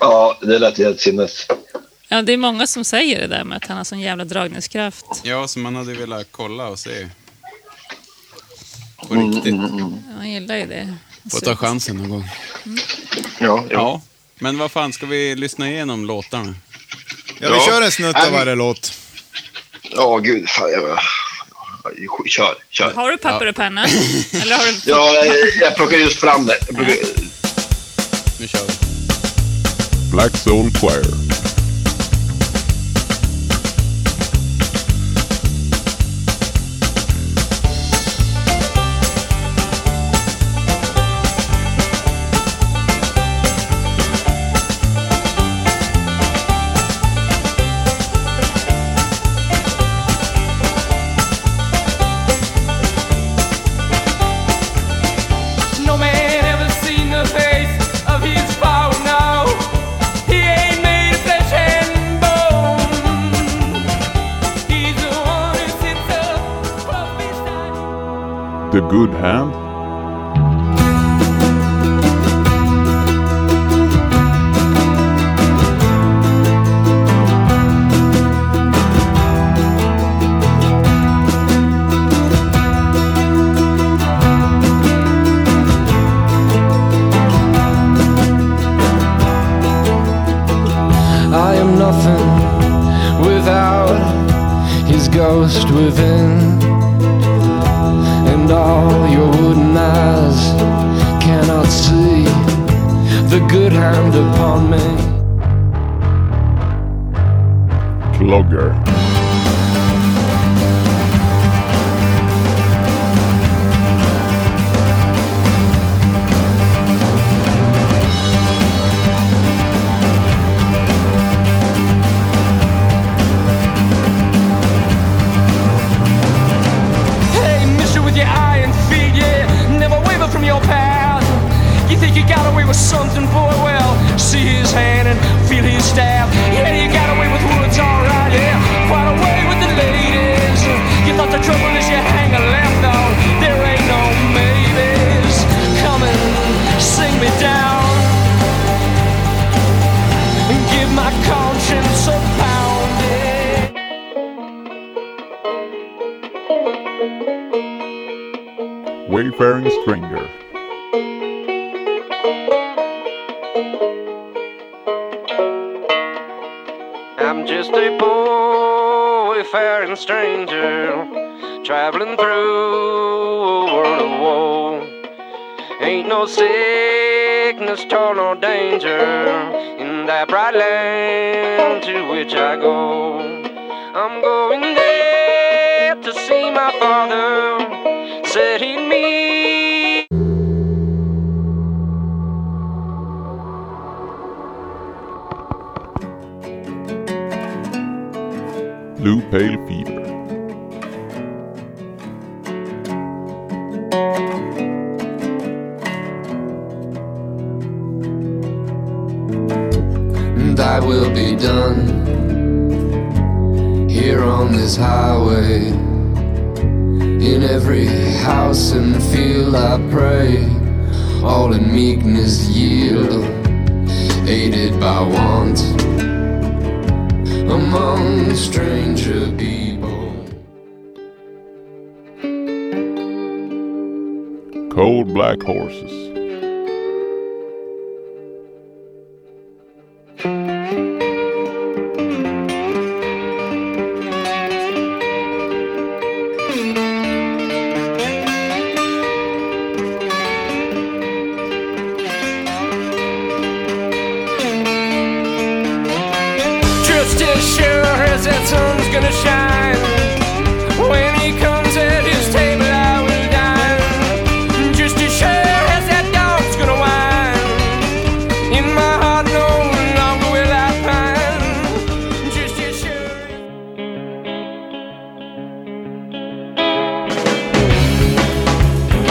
Ja, det lät helt sinnes. Ja, det är många som säger det där med att han har sån jävla dragningskraft. Ja, så man hade velat kolla och se. På Mm, riktigt. Han gillar ju det. Får ta chansen någon gång. Ja, ja. Ja. Men vad fan, ska vi lyssna igenom låtarna? Ja, vi Ja. kör en snutt av varje låt. Ja, gud. Fan, jag... Kör, kör. Har du papper och penna? Eller har du... [LAUGHS] Ja, jag, jag plockar just fram det. Plockar... Nu kör vi. Black Soul Choir. Beside The Good Hand.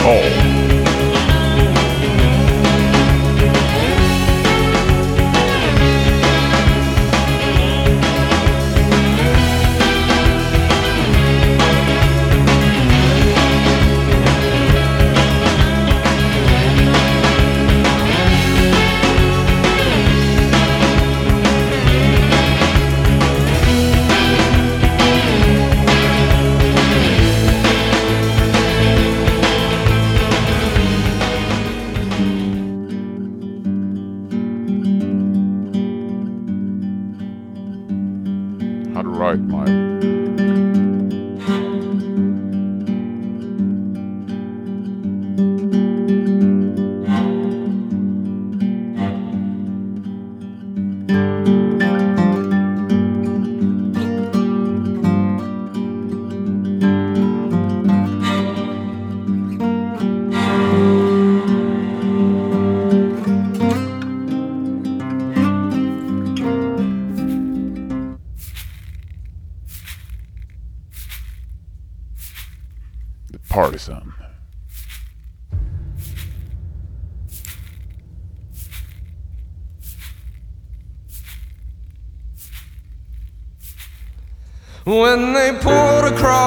home.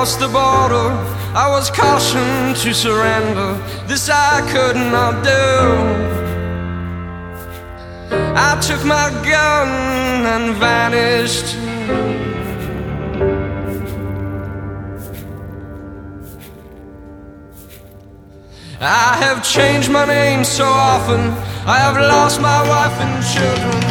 crossed the border, I was cautioned to surrender. This I could not do. I took my gun and vanished. I have changed my name so often, I have lost my wife and children.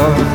love.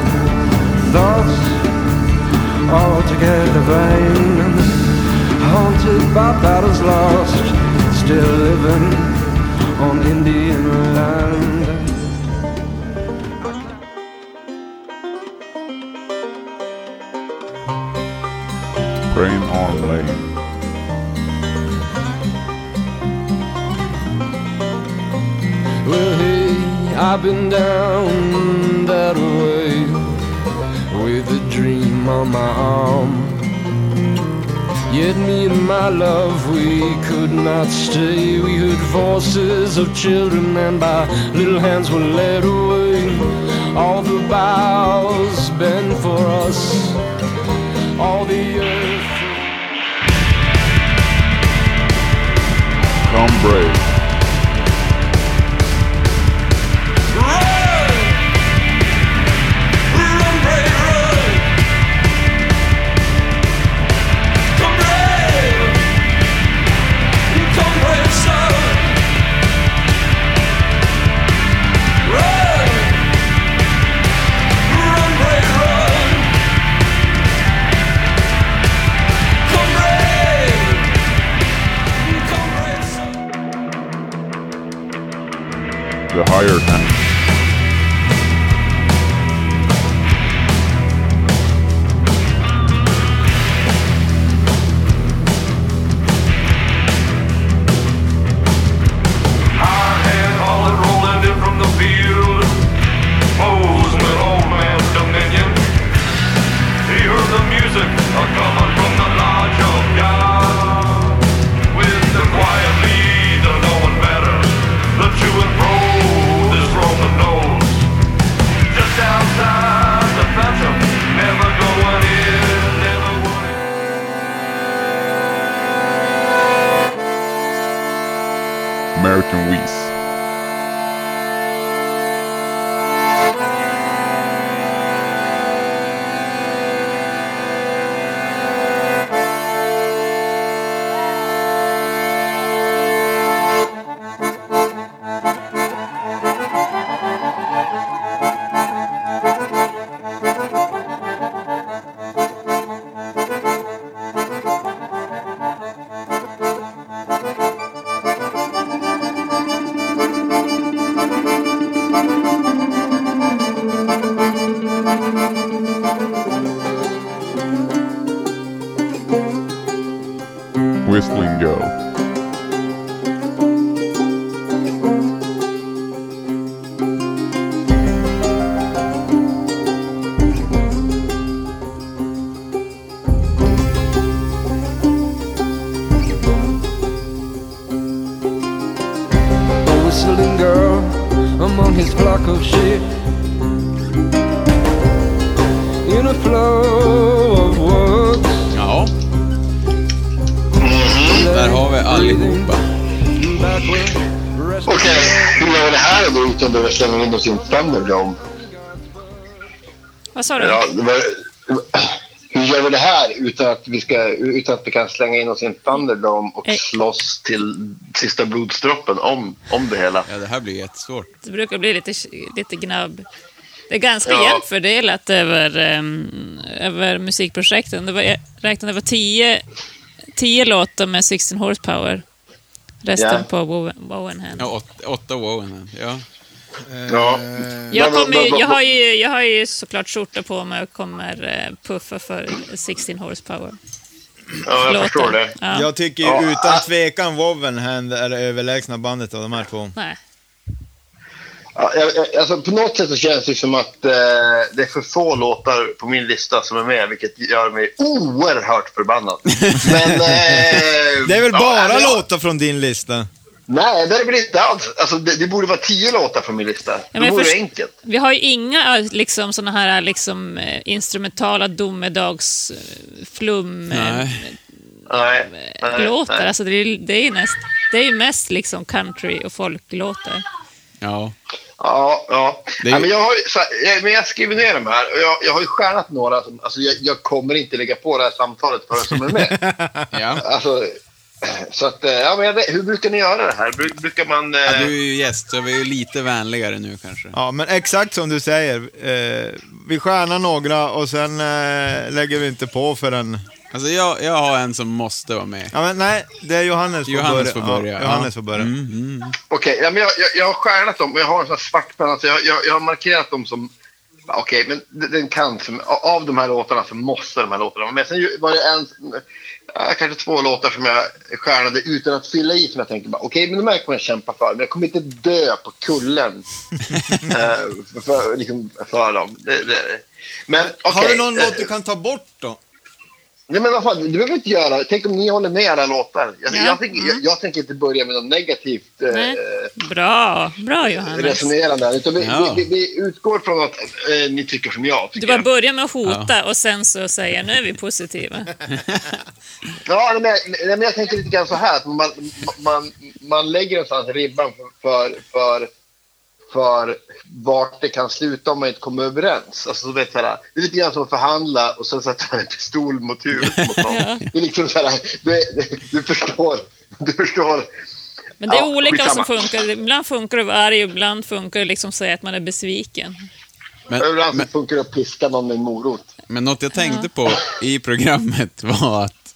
En Thunderdome? Vad sa du? Ja, hur gör vi det här utan att vi, ska, utan att vi kan slänga in oss i en Thunderdome och Eh. slåss till sista blodsdroppen om, om det hela? Ja, det här blir jättesvårt. Det brukar bli lite, lite gnabb. Det är ganska Ja. jämnt fördelat över, um, över musikprojekten. Det var, jag räknade det var tio, tio låtar med 16 horsepower. Resten Ja. på Woven- Wovenhand. Ja, åt, åtta Wowen. Ja. Ja. Jag, Men- kommer, jag, har ju, jag har ju såklart skjorta på mig och kommer eh, puffa för 16 horsepower. ja, jag Låten. förstår det. Ja. Jag tycker ju Ja, utan tvekan Wovenhand är det överlägsna bandet av de här två. Nej. Ja, jag, jag, alltså, på något sätt så känns det som att eh, det är för få låtar på min lista som är med, vilket gör mig oerhört förbannad. [LAUGHS] Men, eh, Det är väl ja, bara jag- låtar från din lista? Nej, det är väl inte alls. Alltså, det, det borde vara tio låtar från min lista. men det vore först- enkelt. Vi har ju inga eh, liksom, såna här liksom, eh, instrumentala domedagsflum Nej. Nej, nej, låtar. nej. Alltså, det, är, det, är ju näst, det är ju mest liksom country och folklåtar. Ja. Ja, ja. Är- Nej, men jag, har, ju- så, här, men jag skriver ner de här och jag, jag har ju stjärnat några. Som, alltså, jag, jag kommer inte lägga på det här samtalet för som är med. [LAUGHS] Ja. alltså, så att, eh, ja, men vet- hur brukar ni göra det här? Bru- Brukar man... Eh, ja. Du är ju gäst, så vi är ju lite vänligare nu kanske. Ja, men exakt som du säger. Eh, vi stjärnar några och sen eh, lägger vi inte på förrän Alltså jag, jag har en som måste vara med. Ja, men nej, det är Johannes Johannes får börja, Ja, ja. Johannes får börja. Okej, ja, men jag, jag, jag har stjärnat dem och jag har en sån här svart penna. Så jag, jag, jag har markerat dem som... Okej, men den kan... Som, av de här låtarna så måste de här låtarna vara med. Sen var det en... ja, Kanske två låtar som jag stjärnade utan att fylla i som jag tänkte bara okej, men de här kommer jag kämpa för. Men jag kommer inte dö på kullen [LAUGHS] eh, för, liksom, för dem. Det, det. Men okej. Har du någon låt du kan ta bort då? Nej men vad fan, du behöver inte göra... Tänk om ni håller med alla låtar. Jag, Ja. jag, tänker, jag, jag tänker inte börja med något negativt eh, Nej. Bra, bra Johannes. resonerande. Utan vi, Ja. vi, vi, vi utgår från att eh, ni tycker som jag. Du tycker bara jag. börjar med att hota och sen så säger nu är vi positiva. [LAUGHS] Ja, men, men jag tänker lite grann så här. Att man, man, man lägger någonstans ribban för, för, för vart det kan sluta om man inte kommer överens. Alltså, så vet, så här, det är lite grann som att förhandla och sen sätta en pistol mot huvudet mot någon. Det är liksom så här, du, du förstår. Du förstår. Men det är Ja, olika som funkar. Ibland funkar det att vara arg, ibland funkar det liksom att säga att man är besviken. Men, Överallt men, funkar det att piska någon med en morot. men något jag tänkte på i programmet [LAUGHS] var att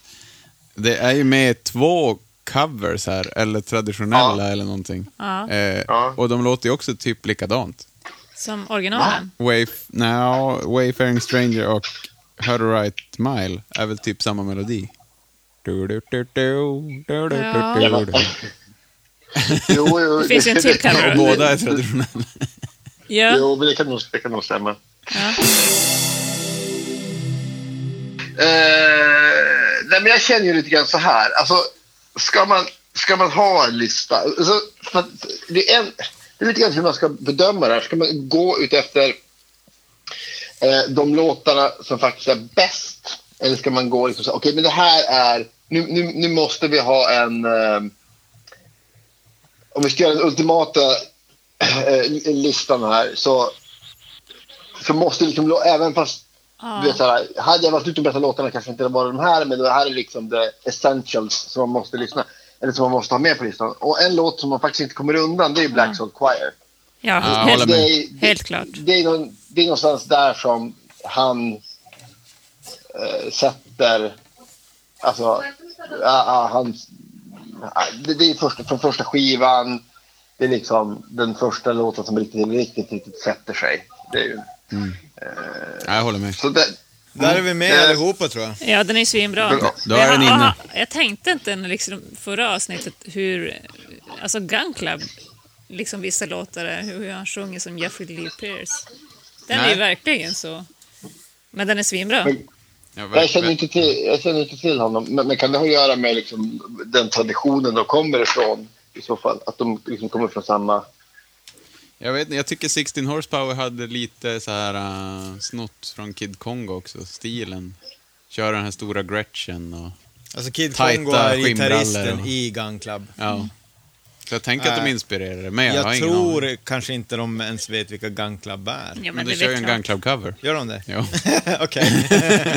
det är ju med två covers här, eller traditionella eller någonting. Ja. Eh, Ja. Och de låter ju också typ likadant. Som originalen. Wayf now, Wayfaring Stranger och How to Write Mile är väl typ samma melodi. Du, du, du, du, du, du, du, Ja. du, du. Jo, jo, Det finns ju en till cover. Och båda är traditionella. Ja. Jo, men det kan nog, det kan nog stämma. Ja. Eh, nej, men jag känner ju lite grann så här. Alltså, ska man, ska man ha en lista? Alltså, för att det, är en, det är lite grann hur man ska bedöma det här. Ska man gå ut efter eh, de låtarna som faktiskt är bäst? Eller ska man gå liksom så okej, men det här är... Nu, nu, nu måste vi ha en... Eh, om vi ska göra den ultimata eh, listan här så, så måste liksom, även fast du vet, så här, hade jag varit ute de bästa låtarna kanske inte det var de här, men det här är liksom the essentials som man måste lyssna eller som man måste ha med på listan. Och en låt som man faktiskt inte kommer undan, det är Black Soul Choir. Ja, Ja, helt. Det är, det, helt klart. det, är någon, det är någonstans där som han eh, sätter, alltså, ja, han, det, det är första, från första skivan, det är liksom den första låten som riktigt, riktigt, riktigt sätter sig. Det är ju, Ja, jag håller med. så det, Där är vi med Eh, allihopa tror jag. Ja, den är svinbra. Bra. Då är den Jag- inne. Jag tänkte inte liksom förra avsnittet hur, alltså Gun Club, liksom vissa låtar, är, hur han sjunger som Jeffrey Lee Pierce. Den är Nej. ju verkligen så. Men den är svinbra. Men- Ja, Jag känner inte till, jag känner inte till honom, men, men kan det ha att göra med liksom, den traditionen de kommer ifrån i så fall? Att de liksom kommer från samma... Jag, vet, inte, jag tycker 16 Horsepower hade lite så här uh, snott från Kid Kongo också, stilen. Köra den här stora Gretchen och... Alltså Kid Kongo är gitarristen och- i Gun Club. Ja. Så jag tänker att de Äh, inspirerade, men jag, Jag tror kanske inte de ens vet vilka Gun Club är. Ja, Men men de det kör ju en. Gun Club-cover. Gör de det? Ja. [LAUGHS] Okej.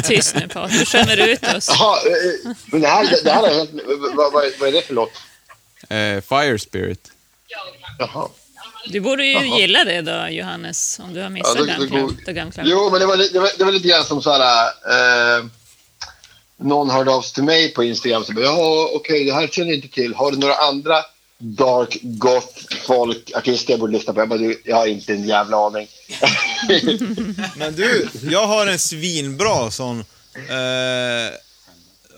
[LAUGHS] Tyst nu Patrik, du skämmer ut oss. Jaha, eh, men det här, det här är helt... Vad, vad, vad är det för låt? Eh, Fire Spirit. Jaha. Du borde ju Jaha. gilla det då, Johannes, om du har missat Ja, det- det Gun Club. Jo, men det var, det var, det var lite grann som så här... Eh, någon hörde av sig till mig på Instagram och bara, ja, okej, det här känner jag inte till. Har du några andra dark goth folk, artister jag borde lyssna på? Jag bara, du, jag har inte en jävla aning. [LAUGHS] Men du, jag har en svinbra sån... Eh,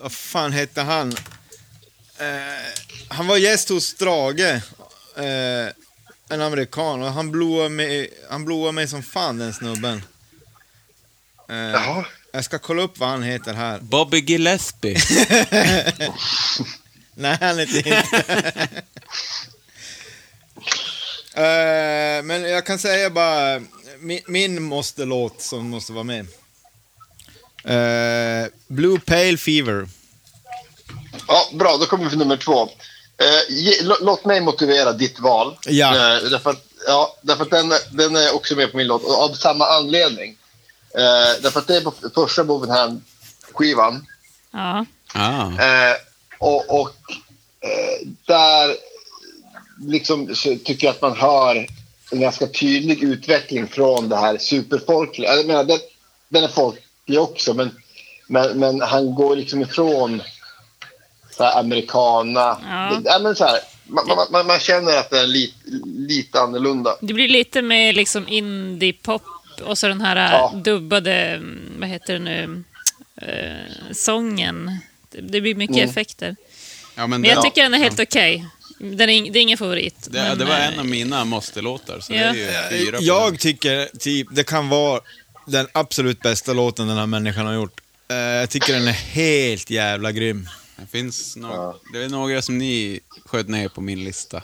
vad fan hette han? Eh, han var gäst hos Strage. Eh, en amerikan. Och han blåade mig, han blåade mig som fan den snubben. Eh, Jaha. jag ska kolla upp vad han heter här. Bobby Gillespie. [LAUGHS] Nej, han heter inte. [LAUGHS] Eh, men jag kan säga bara min, min måste-låt som måste vara med. Eh, Blue Pale Fever. Ja, bra, då kommer vi till nummer två. Eh, låt mig motivera ditt val. Ja. Eh, därför att, ja, därför att den, den är också med på min låt, och av samma anledning. Eh, därför att det är på första Bovenhand-skivan. Ja. Ah. Eh, och och eh, där liksom, tycker jag att man hör en ganska tydlig utveckling från det här superfolkliga. Jag menar, den, den är folklig också, men Men, men han går liksom ifrån så här, americana. Ja. Ja, men så här, man, man, man, känner att det är lite, lite annorlunda. Det blir lite mer liksom indie-pop och så den här Ja. dubbade, mm, vad heter det nu, eh, sången. Det, det blir mycket Mm. effekter. Ja, men Men jag det, tycker den är helt okej. Den är, ing- det är ingen favorit. det, men, det var eh, en av mina måste-låtar, Ja. på Jag tycker typ, det kan vara den absolut bästa låten den här människan har gjort. Eh, jag tycker den är helt jävla grym. Det finns no det är några som ni sköt ner på min lista.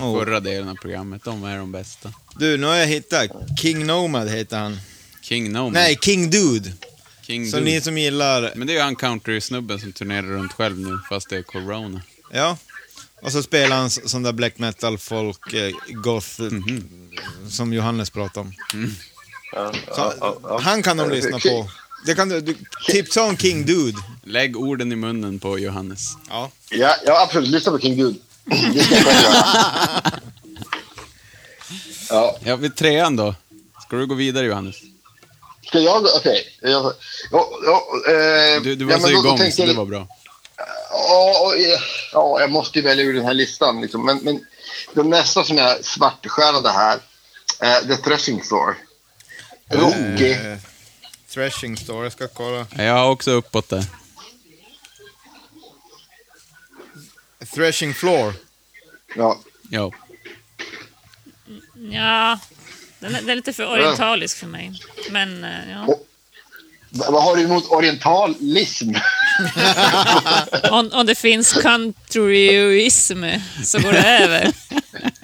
Oh. Förra delen av programmet, de är de bästa. Du, nu har jag hittat. King Nomad heter han. King No Man. Nej, King Dude. King Så Dude. ni som gillar, Men det är ju han country-snubben som turnerar runt själv nu, fast det är corona. ja. Och så spelar han sån där black metal, folk, eh, goth, eh, som Johannes pratade om. Ja, Så, ja, ja, ja. Han kan de lyssna på. Det kan du, du tipsa om King Dude. Lägg orden i munnen på Johannes. Ja. Ja, ja, absolut. Lyssna på King Dude. Det ska jag göra. [LAUGHS] Ja. Ja, vid trean då. Ska du gå vidare Johannes? Ska jag... Okej. Ja, ja, ja, eh, Du, du var ja, så igång så jag- det var bra. Ja, eh, ja, jag måste ju välja ur den här listan. Liksom. Men, men de nästa som är svartstjärnade här, eh, The Threshing Floor. Rocky. Eh, thrashing Store, jag ska kolla. Jag har också uppåt där. Thrashing Floor. Ja. Ja. Ja, den är, den är lite för orientalisk för mig. Men, eh, ja. Och- V- Vad har du emot orientalism? [LAUGHS] Om, om det finns countryism så går det över. [LAUGHS]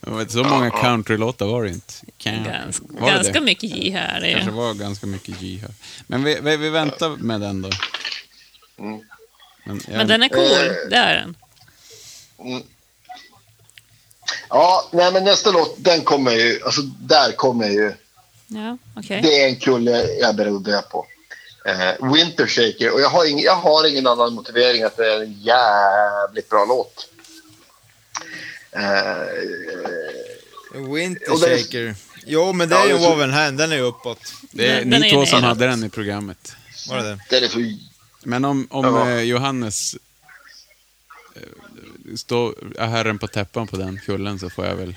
Vet, så många countrylåtar var det inte. Ganska, Var det ganska det? mycket J här. Det kanske är. var ganska mycket G här. Men vi, vi, vi väntar med den då. Mm. Men, jag, Men den är cool, Eh. det är den. Ja, nej, men nästa låt, den kommer ju... Alltså, där kommer ju... Ja, okej. Det är en kulle jag är beredd att dö på. Eh, Winter Shaker. Och jag har, ing, jag har ingen annan motivering att det är en jävligt bra låt. Eh, Winter är- Shaker. Jo, men det Ja, är ju så- Woven Hand, den är uppåt. det är Den- den ni är två som hade den i programmet. Var det det? den är så... Men om, om Ja. eh, Johannes eh, står är herren på täppan på den kullen så får jag väl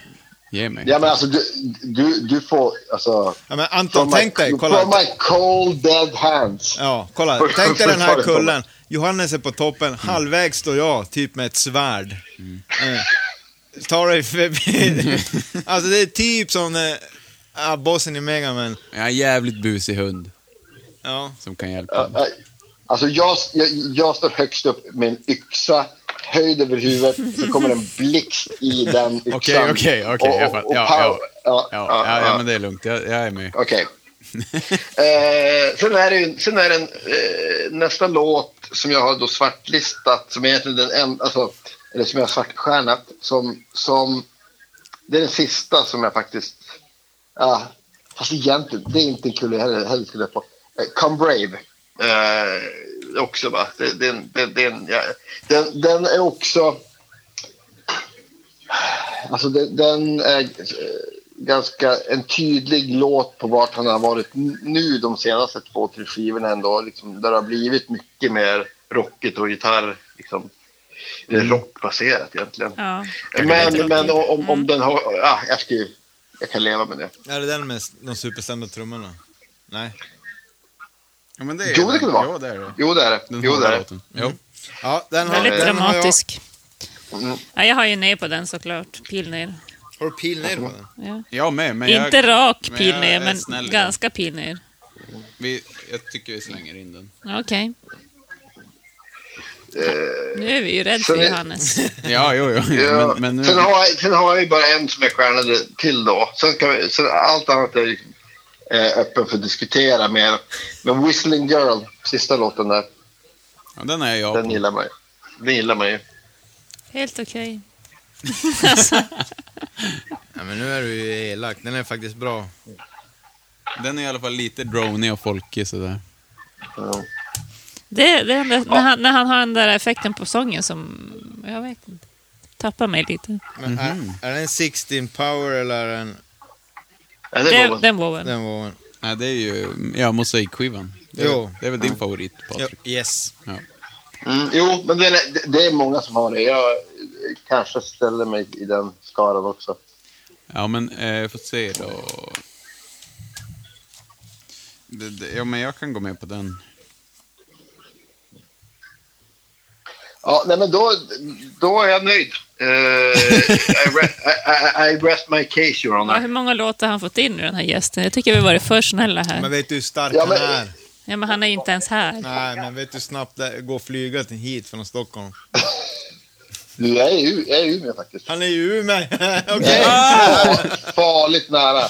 ge mig. Ja, men alltså du, du, du får... Alltså, Ja, men Anton, tänk dig, my, kolla. From my cold dead hands. Ja, kolla. Först- Tänk dig den här kullen. Johannes är på toppen, halvvägs står jag, typ med ett svärd. Eh, tar dig förbi. [LAUGHS] alltså det är typ som eh, ah, bossen i Megaman. Jag har en jävligt busig hund Ja. som kan hjälpa mig. ja. Alltså jag, jag, jag står högst upp med en yxa höjd över huvudet, så kommer en blixt i den [LAUGHS] yxan. Okej, okej, okej, jag fattar. Ja, ja. ja, Ja, ja, ja, men det är lugnt. Jag, jag är med. Okej. [LAUGHS] eh, sen är det, ju- sen är det en, eh, nästa låt som jag har då svartlistat, som är egentligen den enda, alltså, eller som jag har svartstjärnat, som, som, det är den sista som jag faktiskt, ja, fast egentligen, det är inte en kul jag heller, heller skulle på. Eh, Come Brave. Eh, också va, den, den, den, ja, den, den är också, alltså den, den är eh, ganska en tydlig låt på vart han har varit nu de senaste två, tre skivorna ändå. Liksom, där det har blivit mycket mer rockigt och gitarr. Liksom, det är rockbaserat egentligen. Ja. Men, men om, om den har... Ja, jag, ska, jag kan leva med det. Är det den med de superstämda trummorna? Nej. Ja, men det är Jo, det kan det vara. Jo, det är det. Jo, det är det. Den Jo, det är det. Jo. Ja, den har, Väldigt den har jag. dramatisk. Mm. Ja, jag har ju ner på den såklart. Pil ner. Har du pil ner på den? Ja. Jag med, men jag, Inte rak men pil jag ner, men ganska pil ner. vi, jag tycker vi slänger in den. Okej. Nu är vi ju rädda för Johannes. [LAUGHS] Ja, jo, jo. Ja. Men, men nu, sen, har jag, sen har jag ju bara en som är stjärnade till då. Sen kan vi, sen allt annat är eh, öppen för att diskutera mer. Men Whistling Girl, sista låten där, ja, den är jag den på. gillar man ju. Den gillar man ju. Helt okej. [LAUGHS] alltså, Ja, men nu är du ju elak. Den är faktiskt bra. Den är i alla fall lite drony och folkig sådär. Ja. Det, det är den där, när, han, när han har den där effekten på sången som, jag vet inte, tappar mig lite. Men är, är den 16 power eller är den... Ja, det är Den, den. Den var... Nej, det är ju ja, mosaikskivan. Det, är- Jo. det är väl din favorit, Ja, Patrik? yes. Ja. Mm, jo, men det är, det är många som har det. Jag kanske ställer mig i den skaran också. Ja, men eh, får se då. Det, det, ja, men jag kan gå med på den. Ja, nej, men då, då är jag nöjd. Eh, I, re, I, I, I rest my case, Your Ja, Honor. hur många låtar har han fått in nu, den här gästen? Jag tycker vi varit för snälla här. Men vet du hur stark Ja, men- han är? Ja, men han är inte ens här. Nej, men vet du hur snabbt det går att flyga till hit från Stockholm? Du, jag är i U- jag är Umeå faktiskt. Han är ju mig. [LAUGHS] Okej. Farligt nära.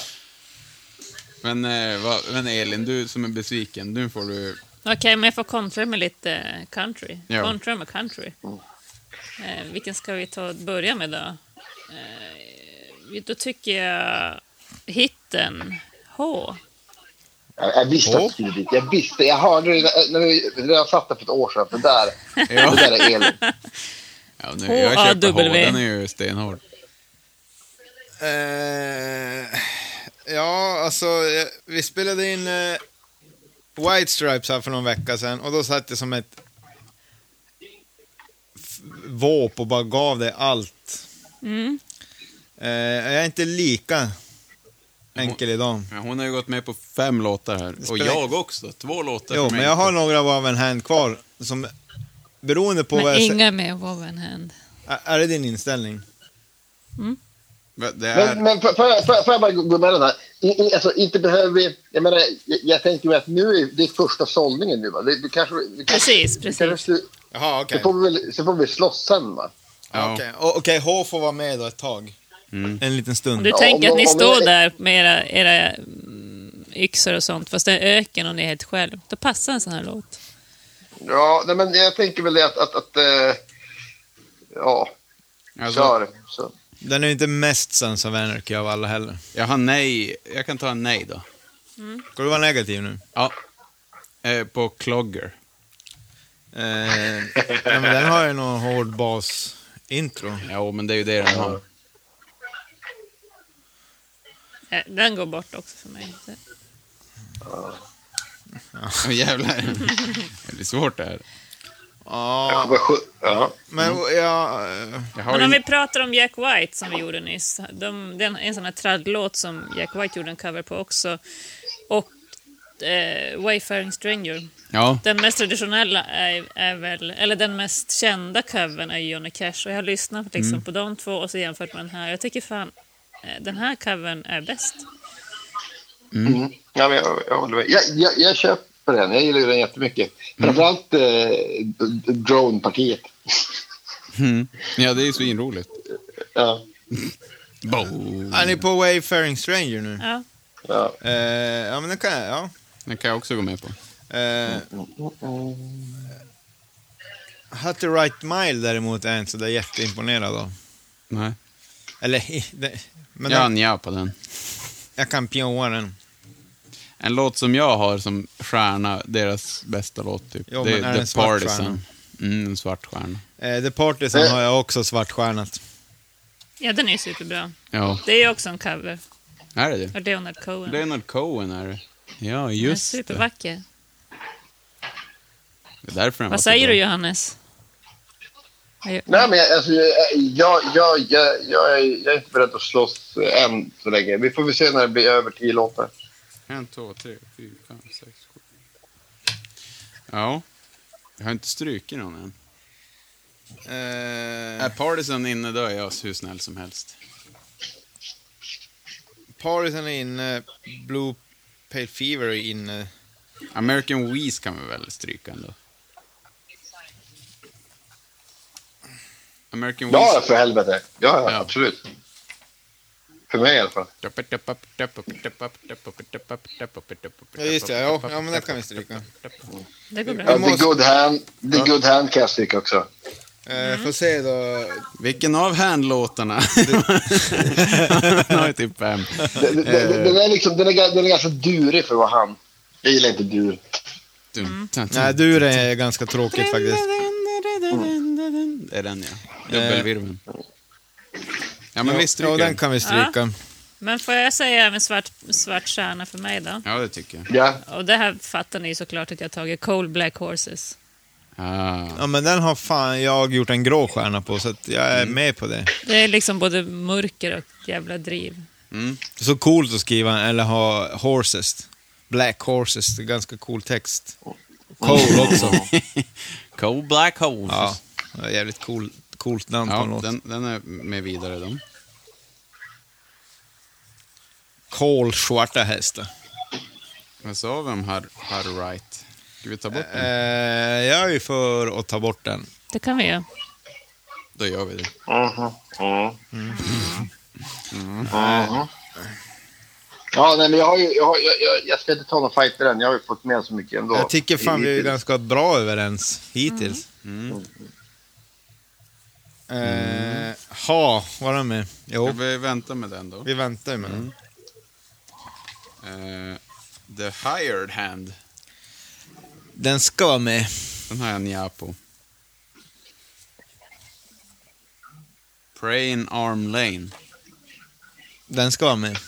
Men, eh, men Elin, du som är besviken, nu får du... Okej, men jag får kontra med lite eh, country. Ja. Kontra med country. Eh, vilken ska vi ta och börja med då? Eh, då tycker jag hitten H. Jag, jag visste att du dit. Jag visste. Jag hörde det när- när redan satt där för ett år sedan. Det där, Ja. det där är Elin. [LAUGHS] Ja, nu, jag köper. H, den är ju stenhård. Eh, ja, alltså, eh, vi spelade in eh, White Stripes här för någon vecka sedan och då satt jag som ett våp och bara gav det allt. Mm. Eh, jag är inte lika enkel idag. Ja, hon har ju gått med på fem låtar här. Och jag också. Två låtar Jo, men jag har några av en hand kvar som beroende på vad Men jag säger. inga med Woven Hand. Är- Är det din inställning? Va, Det är... Men, men får, får, jag- får, bara gå med den här? I, i, alltså, inte behöver vi... Jag menar, jag, jag tänker mig att nu är det är första sållningen nu va? Det, det kanske, det kanske, Precis, det kanske, precis. Jaha, okej. så, får vi väl, så får vi slåss sen va? Ja, Okej, O- okej, H får vara med då ett tag. Mm. En liten Om stund. du Ja, tänker om- att ni om står jag- där med era, era mm, yxor och sånt, fast det är öken och ni är helt själv, då passar en sån här låt. Ja, nej, men jag tänker väl det att... att, att eh, ja, Alltså, kör. Så. Den är ju inte mest Sons of Anarchy av alla heller. jag har nej. Jag kan ta en nej då. Ska du vara negativ nu? Ja. Eh, på Clogger. Eh, ja, men den har ju någon hård bas-intro. Ja, men det är ju det den har. Eh, Den går bort också för mig. Så- Åh, jävlar. Det blir svårt det här. Ja, Vad skönt. Ja. men ja... Men om vi pratar om Jack White som vi gjorde nyss. De, det är en, sån här traddlåt som Jack White gjorde en cover på också. Och eh, Wayfaring Stranger. Ja, Den mest traditionella är, är väl, eller den mest kända covern är Johnny Cash. Och jag har lyssnat liksom på de två och så jämfört med den här. Jag tycker fan, eh, den här covern är bäst. Mm. Ja, men jag, jag. Jag, jag, jag köper den. Jag gillar ju den jättemycket. Framförallt eh, drone-partiet. mm. ja det är ju svinroligt. Ja. Bo. Är ni på Wayfaring Stranger nu? Ja. Ja. Eh, ja, men den kan jag. Ja. Den kan jag också gå med på. Eh, the Right Mile däremot är jag inte så där jätteimponerad av. Nej. Eller, [LAUGHS] det, men Jag har den, nja på den. jag kan pioa den. En låt som jag har som stjärna, deras bästa låt typ. Jo, det men är det en The svart Partisan. Mm, en svart stjärna. Eh, The Partisan har jag också svartstjärnat. ja, den är ju superbra. Ja, Det är ju också en cover är det det? av Leonard Cohen. Leonard Cohen är det. Ja, är just det. supervacker. Det är därför den var Vad så säger bra. du Johannes? Jag- Nej, men jag- alltså, jag, jag, jag, jag, jag, är, jag är inte beredd att slåss än så länge. Vi får väl se när det blir över tio låtar. En, två, tre, fyra, fem, sex, sju. Ja. Jag har inte strukit någon än. Eh, Är Partisan inne då är jag hur snäll som helst. Partisan är inne, Blue Pale Fever är inne. American Weeze kan vi väl stryka ändå? American Ja, Weeze. för helvete. Ja, ja, Ja. absolut. För mig i alla fall. Ja, just det. Ja, ja men det kan vi stryka. Det går bra. Ja, The Good Hand, the good hand kan jag stryka också. Eh, får se då. Vilken av handlåtarna? Han har ju typ fem. Den, den, den, är liksom, den, är, den är ganska durig för att vara han. Jag gillar inte dur. Dum, Nej, du är ganska tråkigt faktiskt. Det är den ja. Dubbelvirveln. Ja men Ja, stryker den kan vi stryka. Men får jag säga även svart, svart stjärna för mig då? Ja, det tycker jag. Ja. Och det här fattar ni såklart att jag tagit Cold Black Horses. Ah. Ja, men den har fan jag gjort en grå stjärna på, så att jag är med på det. Det är liksom både mörker och jävla driv. Mm. Så coolt att skriva, eller ha horses. Black horses, det är ganska cool text. Cool också. [LAUGHS] Cold Black Holes. Ja, jävligt cool, coolt namn på Ja, låt. den, den är med vidare då. Kol svarta hästar. Vad sa vi om Har- Harry Wright? Ska vi ta bort Eh, den? jag är ju för att ta bort den. Det kan vi göra. Då gör vi det. Mhm. Mm. Mhm. Ja, nej, men jag, har ju, jag, har, jag, jag, ska inte ta någon fight i den. Jag har ju fått med så mycket ändå. Jag tycker fan vi är ganska bra överens hittills. Mm. Eh, ha, var den med? Ska Jo, vi vänta med den då? vi väntar med den. Eh, the Hired Hand. Den ska vara med. Den har jag nja på. Prain Arm Lane. Den ska vara med.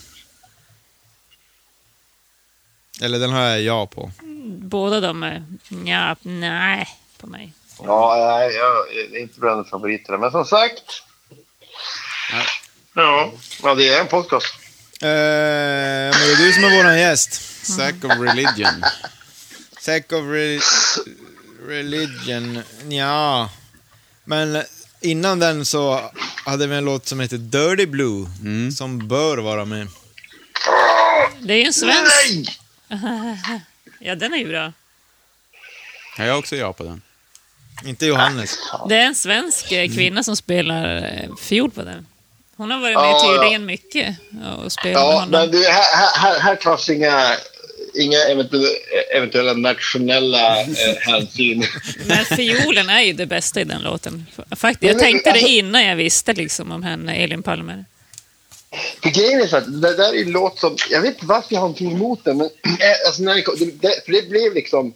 Eller den har jag ja på. Båda de är ja, nej på mig. Ja, nej, jag är inte bland favoriterna. Men som sagt. Ja. Ja, ja det är en podcast. Eh, men det är du som är våran gäst. Sack of Religion. Sack of re Religion, ja. Men innan den så hade vi en låt som heter Dirty Blue, Mm. som bör vara med. Det är ju en svensk. Nej! [LAUGHS] Ja, den är ju bra. Ja, jag har också ja på den. Inte Johannes. Det är en svensk eh, kvinna som spelar eh, fiol på den. Hon har varit med Ja, ja. tydligen mycket och spelat med Ja, honom. men du, här, här- här, tas inga, inga eventuella, eventuella nationella eh, [LAUGHS] hänsyn. Men fiolen är ju det bästa i den låten. Faktiskt, jag tänkte alltså- det innan jag visste liksom om henne, Elin Palmer. För grejen är så att det där är en låt som, jag vet inte varför jag har någonting emot den, men eh, alltså när det, kom- det, det, för det blev liksom,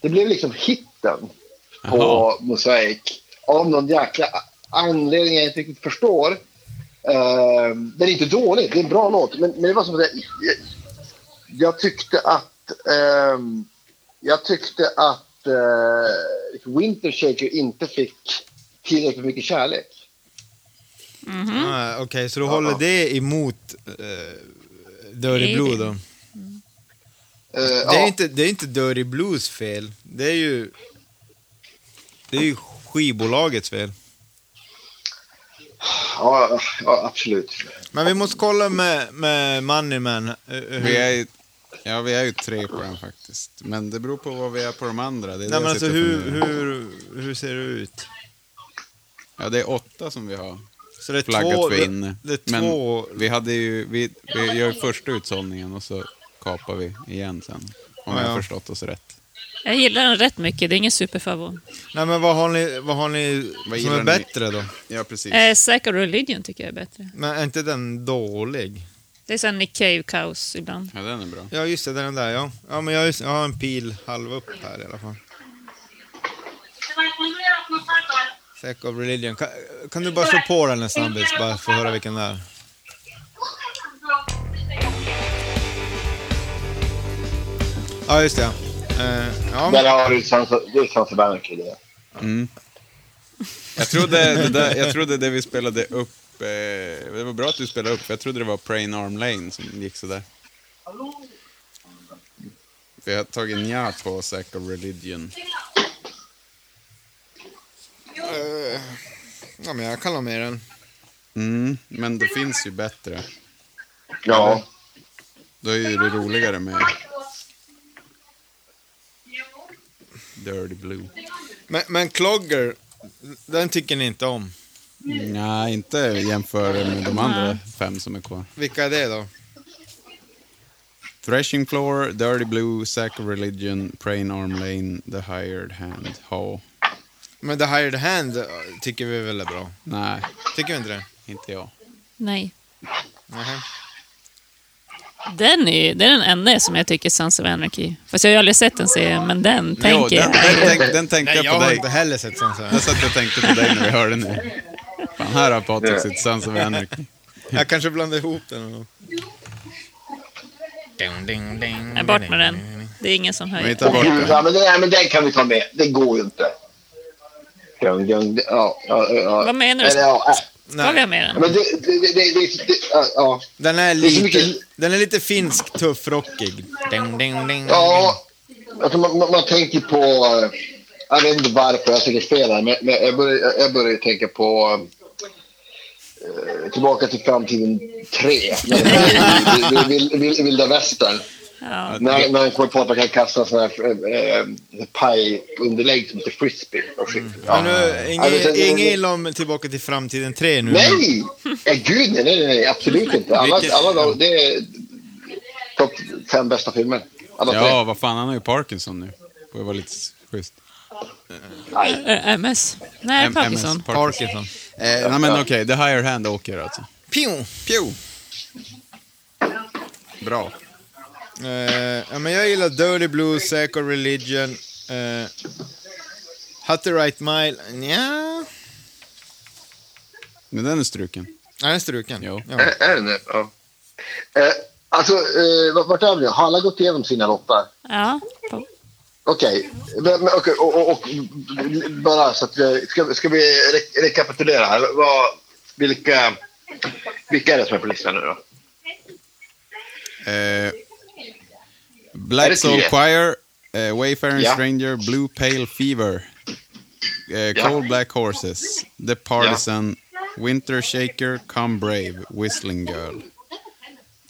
det blev liksom hitten på Jaha. Mosaik. Av någon jäkla anledning jag inte riktigt förstår. Uh, den är inte dålig, det är en bra låt. Men, men det var som att jag, jag, jag tyckte att, ehm, jag tyckte att uh, Wintershaker inte fick tillräckligt mycket kärlek. Ah, Okej, så du håller det emot uh, Dirty Blue det- då? Eh, Det ja. är, inte, det är inte Dirty Blues fel. Det är ju... Det är ju skivbolagets fel. Ja, ja, absolut. Men vi måste kolla med, med Moneyman. eh, hur- Vi är ju, ja, vi är ju tre på den faktiskt. Men det beror på vad vi är på de andra. Det är det Nej, men alltså, hur, hur, hur ser det ut? Ja, det är åtta som vi har Så det är flaggat två, för inne. Det, det är Men två... vi hade ju, vi, vi gör första utsållningen och så kapar vi igen sen. Om Ja, jag ja. har förstått oss rätt. Jag gillar den rätt mycket, det är ingen superfavorit. Nej, men vad har ni, vad har ni Vad som gillar är ni? bättre då? Ja, precis. Eh, Sacred Religion tycker jag är bättre. Men är inte den dålig? Det är sån Nick Cave-kaos ibland. Ja, den är bra. Ja, just det, den där, ja. Ja, men jag, har just- jag har en pil halv upp här i alla fall. Sack of Religion. Kan, kan du bara slå på den en snabbis, bara för att höra vilken det är? Ja, just det. ja. Eh, ja, Där har du Sansa, det är Sansa Bannerky det. Mm. Jag trodde det, där, jag trodde det vi spelade upp, eh, det var bra att du spelade upp, för jag trodde det var Prain Arm Lane som gick sådär. Vi har tagit nja på Sack of Religion. ja, men jag kan ha med den. Mm, men det finns ju bättre. Ja. Då är ju det roligare med Dirty Blue. Men, men Clogger, den tycker ni inte om. Nej, inte jämför med de andra fem som är kvar. Vilka är det då? Threshing Floor, Dirty Blue, Sack of Religion, Prain Arm Lane, The Hired Hand, Ha. Men The Hired Hand tycker vi väl är bra. Nej, Tycker vi inte det? inte jag. Nej. Nähä. Den är, det är den enda som jag tycker är Sons of Anarchy. Fast jag har ju aldrig sett den serien, men den Jo, tänker den, jag. den, tänk, den tänkte jag jag på har dig. inte heller sett sånt så här. Jag satt och tänkte på dig när vi hörde nu. Fan, här har Patrik sitt Sons of Anarchy. Jag kanske blandar ihop den. och- Ding, ding, ding, Nej, bort med den. Det är ingen som Vi höjer. tar bort det. ja, men, den, nej, men den kan vi ta med. Det går ju inte. Ja, ja, ja. Vad menar du? Eller, ja, Ska vi ha med den? Men det, det, det, det, det, det ja. Den är är lite, mycket- den är lite finsk, tuffrockig. Ding, ding, ding, Ja, alltså man, man, man tänker på... eh, Jag vet inte varför jag tycker fel här, men, men jag, börjar, jag börjar tänka på... eh, tillbaka till framtiden 3. [LAUGHS] Vilda västern. Ja. När, när han kommer på att man kan kasta sådana här äh, äh, pajonderlägg som heter frisbee. Och skit. Men nu, Ja, inget, inget illa om Tillbaka till framtiden 3 nu. Nej! Ja, gud, nej, nej, nej, absolut inte. Alla, Vilket- alla, de- det är topp fem bästa filmer. Alla tre. Ja, vad fan, han har ju Parkinson nu. Får ju vara lite schysst. Ä- MS. Nej, M- Parkinson. MS, Parkinson. Eh, nej men okej, The Higher Hand åker alltså. Pew! Pew! Bra. Eh, ja, men jag gillar Dirty Blue, Sacred Religion, uh, Hut the Right Mile. Nja, Men den är struken. ja, den är struken. Jo. Ja. Är, är det det? Ja. Eh, alltså, eh, vart- vart är vi nu? Har alla gått igenom sina lottar? Ja. Okej, men, okej, och, och, och bara så att vi... Ska, ska vi re rekapitulera här? Vad, vilka, vilka är det som är på listan nu då? Eh, Black Soul? Choir, eh, Wayfaring Ja. Stranger, Blue Pale Fever, eh, Ja. Cold Black Horses, The Partisan, Winter Shaker, Come Brave, Whistling Girl.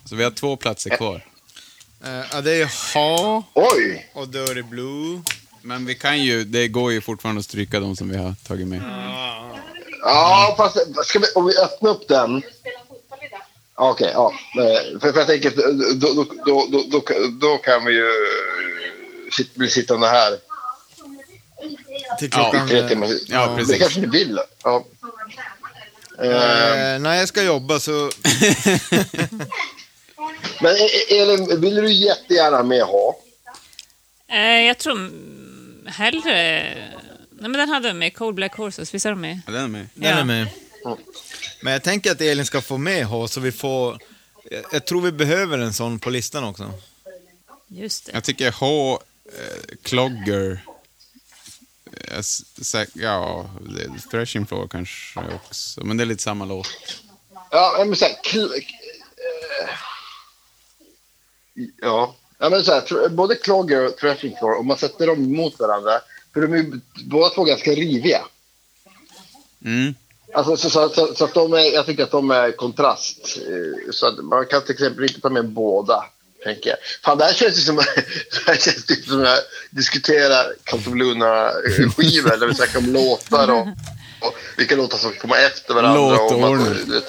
Så vi har två platser kvar. Eh, ja, det är Ha Oj! och Dirty Blue. Men vi kan ju, det går ju fortfarande att stryka de som vi har tagit med. Ja, fast ska vi, om vi öppnar upp den... Ja, Okej, ja. Eh, För, för jag tänker, att då, då, då, då, då, då kan vi ju sit, bli sittande här Till Ja, klockan... eh. Ja, Det precis. kanske ni vill. Ja. Eh, eh, när jag ska jobba så... [LAUGHS] Men E- Elin, vill du jättegärna ha med ha? Eh, jag tror mm, hellre... Nej, men den hade de med. Cold Black Horses. Visst är de med? Ja, den är med. Den är med. Men jag tänker att Elin ska få med H så vi får... Jag, jag tror vi behöver en sån på listan också. Just det. Jag tycker H, eh, Clogger, eh, ja, Threshing Floor kanske också, men det är lite samma låt. Ja, men så här, kl- eh, ja. ja, men så här, både Clogger och Threshing Floor, om man sätter dem mot varandra, för de är ju båda två ganska riviga. Mm. Alltså, så, så, så, så att de är, jag tycker att de är kontrast. Eh, Så man kan till exempel inte ta med båda. Tänker jag. Fan, det här känns ju som, det här känns typ som jag diskuterar Cult of Luna-skivor där vi snackar om låtar och, och vilka låtar som komma efter varandra. Låtordning.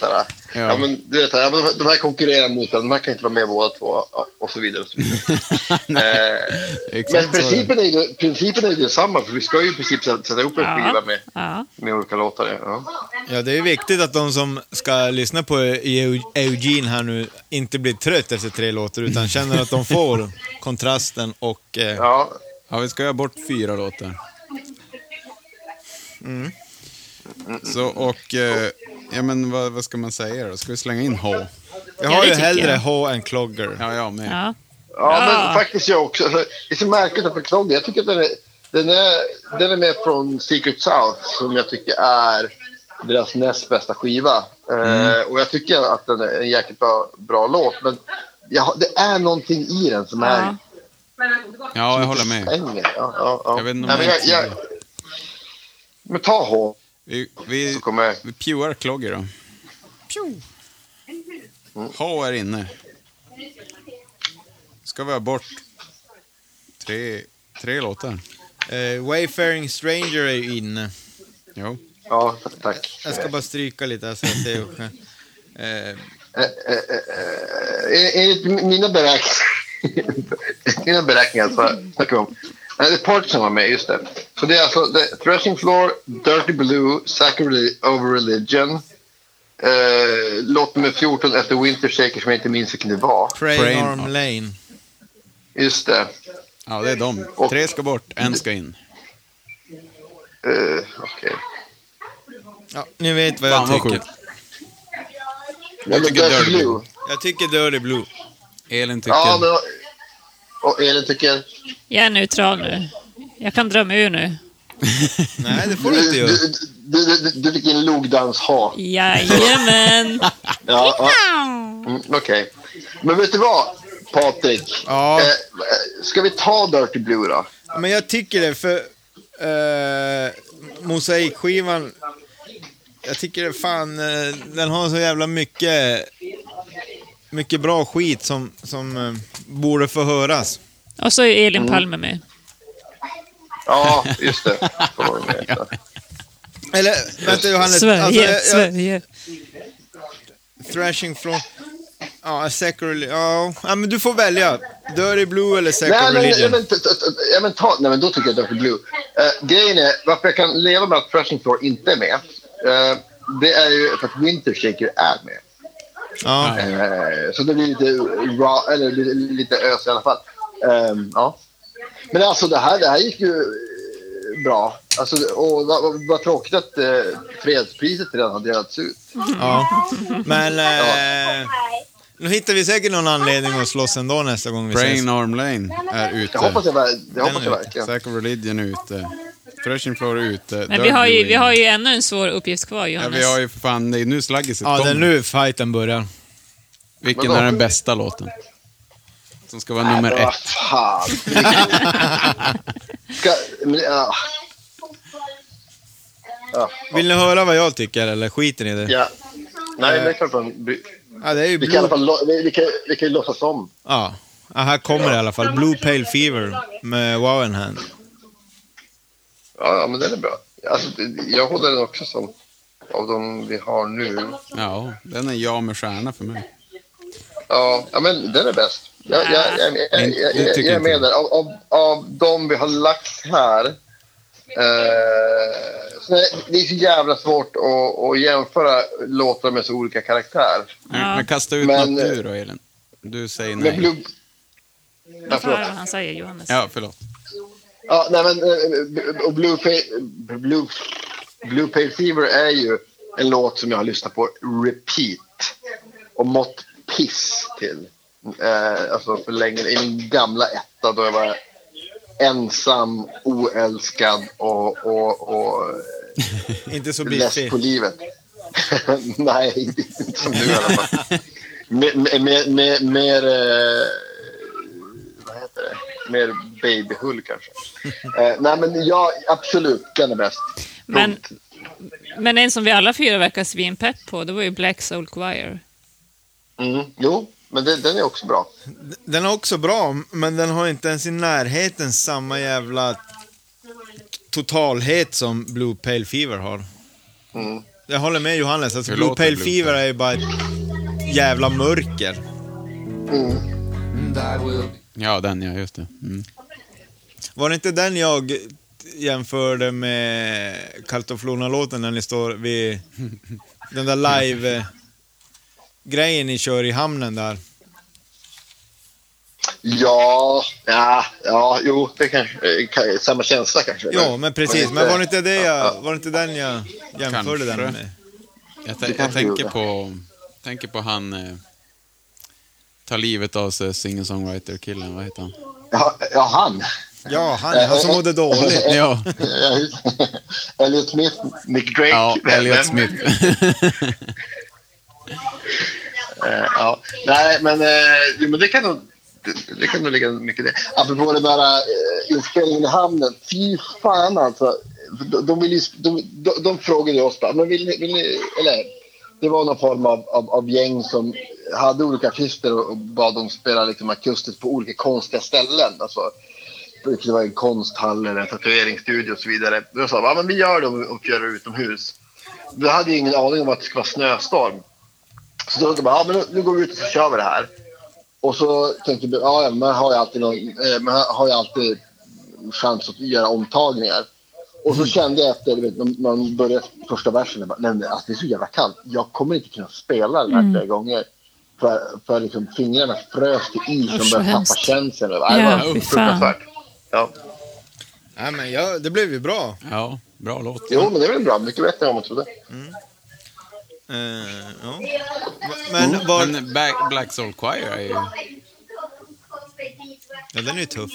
Ja. ja. men, du vet, ja, men de här konkurrerar mot varandra, de här kan inte vara med båda två och så vidare. Och så vidare. [LAUGHS] eh, men så är det. principen är, ju, principen är ju detsamma, för vi ska ju i princip sätta ihop en skiva med, Ja. med olika låtar. Ja. Ja, det är viktigt att de som ska lyssna på Eu- Eugene här nu inte blir trött efter tre låtar utan känner att de får kontrasten och... Eh, Ja, Ja, vi ska göra bort fyra låtar. Så, och, eh, ja men vad, vad ska man säga då? Ska vi slänga in H? jag Ja, har ju hellre jag. H än Clogger. Ja, jag med. Ja. Ja, Ja. men faktiskt jag också. Alltså, Det är så märkligt att beklaga. Jag tycker att den är, den är, den är med från Secret South som jag tycker är deras näst bästa skiva. Eh, och jag tycker att den är en jäkligt bra, bra låt. Men jag, det är någonting i den som är... Ja. Ja, jag håller med. Ja, ja, ja. Jag vet inte om Nej, men jag jag, Men ta H. Vi, vi, kommer... vi pewar Clogger då. Pew. H är inne. Ska vi ha bort tre, tre låtar? Eh, Wayfaring Stranger är ju inne. Jo. Ja, tack. Jag ska bara stryka lite här så. Eh, Eh, eh, eh, eh, Enligt mina beräkningar, [LAUGHS] mina beräkningar så snackar vi om... Nej, det är Partisan var med, just det. Så det är alltså det, är Threshing Floor, Dirty Blue, Sacred Over Religion. Eh, låt nummer 14 efter Winter Shaker som jag inte minns vilken det var. Crane Arm. Lane. Just det. Ja, det är de. Och- Tre ska bort, en ska in. Eh, Okej. Ja, ni vet vad jag Fan, vad tycker. sjukt. Ja, men tycker Dirty Dirty Blue. Jag tycker Dirty Blue. Elin tycker... Ja, men... Och Elin tycker... Jag är neutral nu. Jag kan dra mig ur nu. [LAUGHS] Nej, det får Du, inte göra. du, du, du, du fick in logdans-ha. Jajamän! [LAUGHS] Ja, ja. Mm, Okej. Men vet du vad, Patrik? Ja. Eh, ska vi ta Dirty Blue då? Men jag tycker det, för eh, mosaikskivan, jag tycker det fan, eh, den har så jävla mycket, mycket bra skit som, som eh, borde få höras. Och så är Elin Palme med. Ja, just det. Får. [LAUGHS] Eller, vänta Johannes, Sverige, alltså, jag, jag, Sverige. Thrashing from, ja, Sacred, ja, ja, men du får välja. Dirty Blue eller Sacred Nej, men, nej, Religion. men, t- t- t- ja, men, ta, nej, men då tycker jag Dirty Blue. Eh, grejen är, varför jag kan leva med att Thrashing Floor inte är med, eh, det är ju för att Winter Shaker är med. Ja. Eh, så det blir lite, raw, eller det lite ös i alla fall. Ehm, ja. Men alltså det här, det här gick ju eh, bra. Alltså, och vad, tråkigt att eh, fredspriset redan har delats ut. ja. Men, eh, nu hittar vi säkert någon anledning att slåss ändå nästa gång vi ses. Brain Arm Lane är ute. Jag hoppas jag, det hoppas jag verkligen. Sack of Religion är ute. Floor är ute. Men vi har, ju, vi har ju ännu en svår uppgift kvar, Ja, Johannes. vi har ju för fan, det är nu slaggiset Ja, det är nu fighten börjar. Vilken är den bästa låten? Som ska vara nummer ett. vad fan. [LAUGHS] Ska, men, ja. Ja, Vill ni höra vad jag tycker eller skiter ni i det? ja. Nej, det är klart man... Vi, Ja, det är ju vi kan i alla fall lo- vi, vi, kan, vi kan ju låtsas om. Ja. ja, här kommer det i alla fall. Blue Pale Fever med Wow in Hand. Ja, ja, men den är bra. Alltså, jag håller den också som av de vi har nu. Ja, den är jag med stjärna för mig. Ja, ja men den är bäst. Jag, jag, jag, jag, är med där. Av, av, av de vi har lagt här. Eh, så det, är så jävla svårt att, att jämföra låtar med så olika karaktär. Men, men kasta ut Men- något du då, Elin. Du säger Men nej. Blue, Jag får höra vad han säger, Johannes. Ja, förlåt. Ja, nej, men, eh, och Blue, Blue, Blue Pale Fever är ju en låt som jag har lyssnat på repeat. Och mått piss till. Eh, alltså för länge, i min gamla etta då jag var ensam, oälskad och, och, och [LAUGHS] Inte så less biffig. på livet. [LAUGHS] Nej, inte som nu i alla fall. [LAUGHS] Mer, mer, mer, mer eh, vad heter det? Mer babyhull kanske. Eh, nej, men ja, absolut, den är bäst. Men-. Men en som vi alla fyra verkar svinpepp på, det var ju Black Soul Choir. Mm, jo, men den, den är också bra. Den är också bra, men den har inte ens i närheten samma jävla totalhet som Blue Pale Fever har. Mm. Jag håller med Johannes, alltså Blue Pale Blue Fever Pale? är ju bara ett jävla mörker. Ja, den ja, just det. Mm. Var det inte den jag jämförde med Kaltoflona-låten när ni står vid den där live-grejen ni kör i hamnen där? Ja, ja, ja, jo, det kanske, eh, kan, samma känsla kanske. Ja, men precis. Men var det inte, det Ja, jag, ja. var det inte den jag jämförde den Kanske. med? Jag, jag tänker, på, tänker på han... Eh, tar livet av sig, singer-songwriter-killen. Vad heter han? Ja, ja han. Ja, han, han som mådde dåligt. Ja, Ja. [LAUGHS] Elliot Smith, Nick Drake. ja Elliot Smith. [LAUGHS] Eh, ja. Nej, men, eh, jo, men det kan nog det, det kan nog ligga mycket i det. Apropå den där eh, inspelningen i hamnen. Fy fan alltså. De, de, vill de, de, de frågade oss bara, men vill ni, vill ni, eller det var någon form av, av, av gäng som hade olika artister och, bad dem spela liksom akustiskt på olika konstiga ställen. Alltså, det var en konsthall eller en tatueringsstudio och så vidare. Då sa ja men vi gör det och, gör det utomhus. Vi hade ju ingen aning om att det skulle vara snöstorm. Så då tänkte jag ja men nu, går vi ut och så kör vi det här. Och så tänkte vi, ja man har ju alltid, någon, eh, man har ju alltid chans att göra omtagningar. Och så kände jag efter, vet, när man började första versen, jag bara, nej men alltså, det är så jävla kallt. Jag kommer inte kunna spela den här flera gånger. För, för liksom fingrarna frös till is Usch, och började tappa känslan. Det Ja, var fy fan. fruktansvärt. Ja. Nej, men ja, det blev ju bra. Ja, bra låt. Jo, men det är väl bra. Mycket bättre än vad man trodde. Eh, ja. Men var... Men Black, Black Soul Choir är ju... Ja, den är ju tuff.